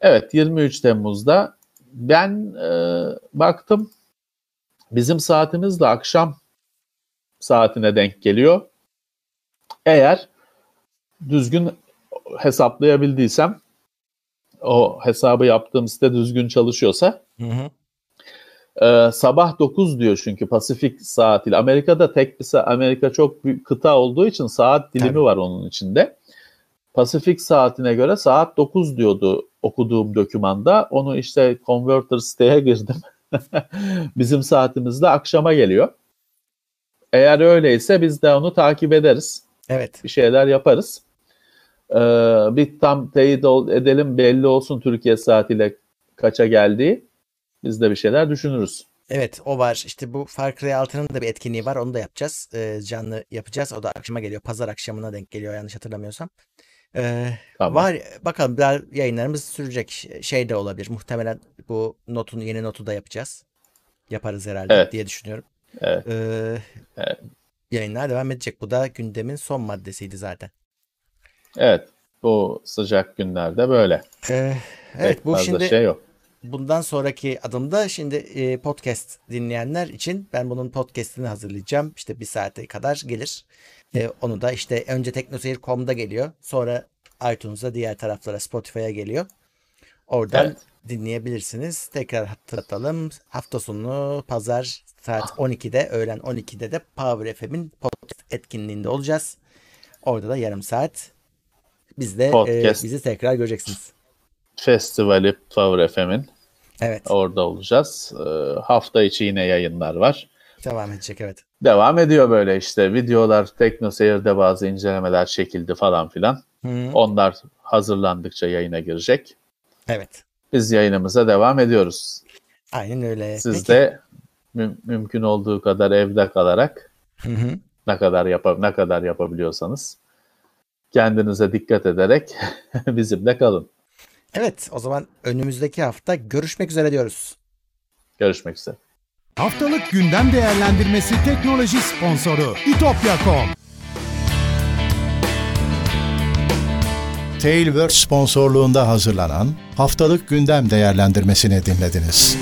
Evet 23 Temmuz'da ben e, baktım bizim saatimiz de akşam saatine denk geliyor. Eğer düzgün hesaplayabildiysem o hesabı yaptığım site düzgün çalışıyorsa Hı hı. ee, sabah 9 diyor çünkü Pasifik saatiyle. Amerika'da tek bir sa- Amerika çok büyük kıta olduğu için saat dilimi Tabii. var onun içinde. Pasifik saatine göre saat 9 diyordu okuduğum dokümanda. Onu işte converter siteye girdim. Bizim saatimizde akşama geliyor. Eğer öyleyse biz de onu takip ederiz. Evet. Bir şeyler yaparız. Ee, bir tam teyit edelim belli olsun Türkiye saatiyle kaça geldiği. Biz de bir şeyler düşünürüz. Evet o var. İşte bu Far Cry 6'nın da bir etkinliği var. Onu da yapacağız. Ee, canlı yapacağız. O da akşama geliyor. Pazar akşamına denk geliyor yanlış hatırlamıyorsam. Ee, Tamam. Var bakalım daha yayınlarımız sürecek. Şey de olabilir. Muhtemelen bu notun yeni notu da yapacağız. Yaparız herhalde Evet. diye düşünüyorum. Evet. Ee, Evet. Yayınlar devam edecek. Bu da gündemin son maddesiydi zaten. Evet. Bu sıcak günlerde böyle. Ee, evet Pek bu şimdi şey yok. bundan sonraki adımda şimdi e, podcast dinleyenler için ben bunun podcast'ini hazırlayacağım. İşte bir saate kadar gelir. E, onu da işte önce teknoseyir.com'da geliyor. Sonra iTunes'a diğer taraflara Spotify'a geliyor. Oradan Evet. Dinleyebilirsiniz. Tekrar hatırlatalım. Hafta sonu pazar saat 12'de öğlen 12'de de Power FM'in podcast etkinliğinde olacağız. Orada da yarım saat biz de e, Podcast. bizi tekrar göreceksiniz. Festivali Power FM'in Evet. orada olacağız. Ee, hafta içi yine yayınlar var. Devam edecek evet. Devam ediyor böyle işte. Videolar, TeknoSeyir'de bazı incelemeler çekildi falan filan. Hı, Onlar hazırlandıkça yayına girecek. Evet. Biz yayınımıza devam ediyoruz. Aynen öyle. Siz Peki. de müm- mümkün olduğu kadar evde kalarak Hı hı. ne kadar yapa ne kadar yapabiliyorsanız kendinize dikkat ederek bizimle kalın. Evet o zaman önümüzdeki hafta görüşmek üzere diyoruz. Görüşmek üzere. Haftalık gündem değerlendirmesi teknoloji sponsoru itopya.com. Tailwords sponsorluğunda hazırlanan haftalık gündem değerlendirmesini dinlediniz.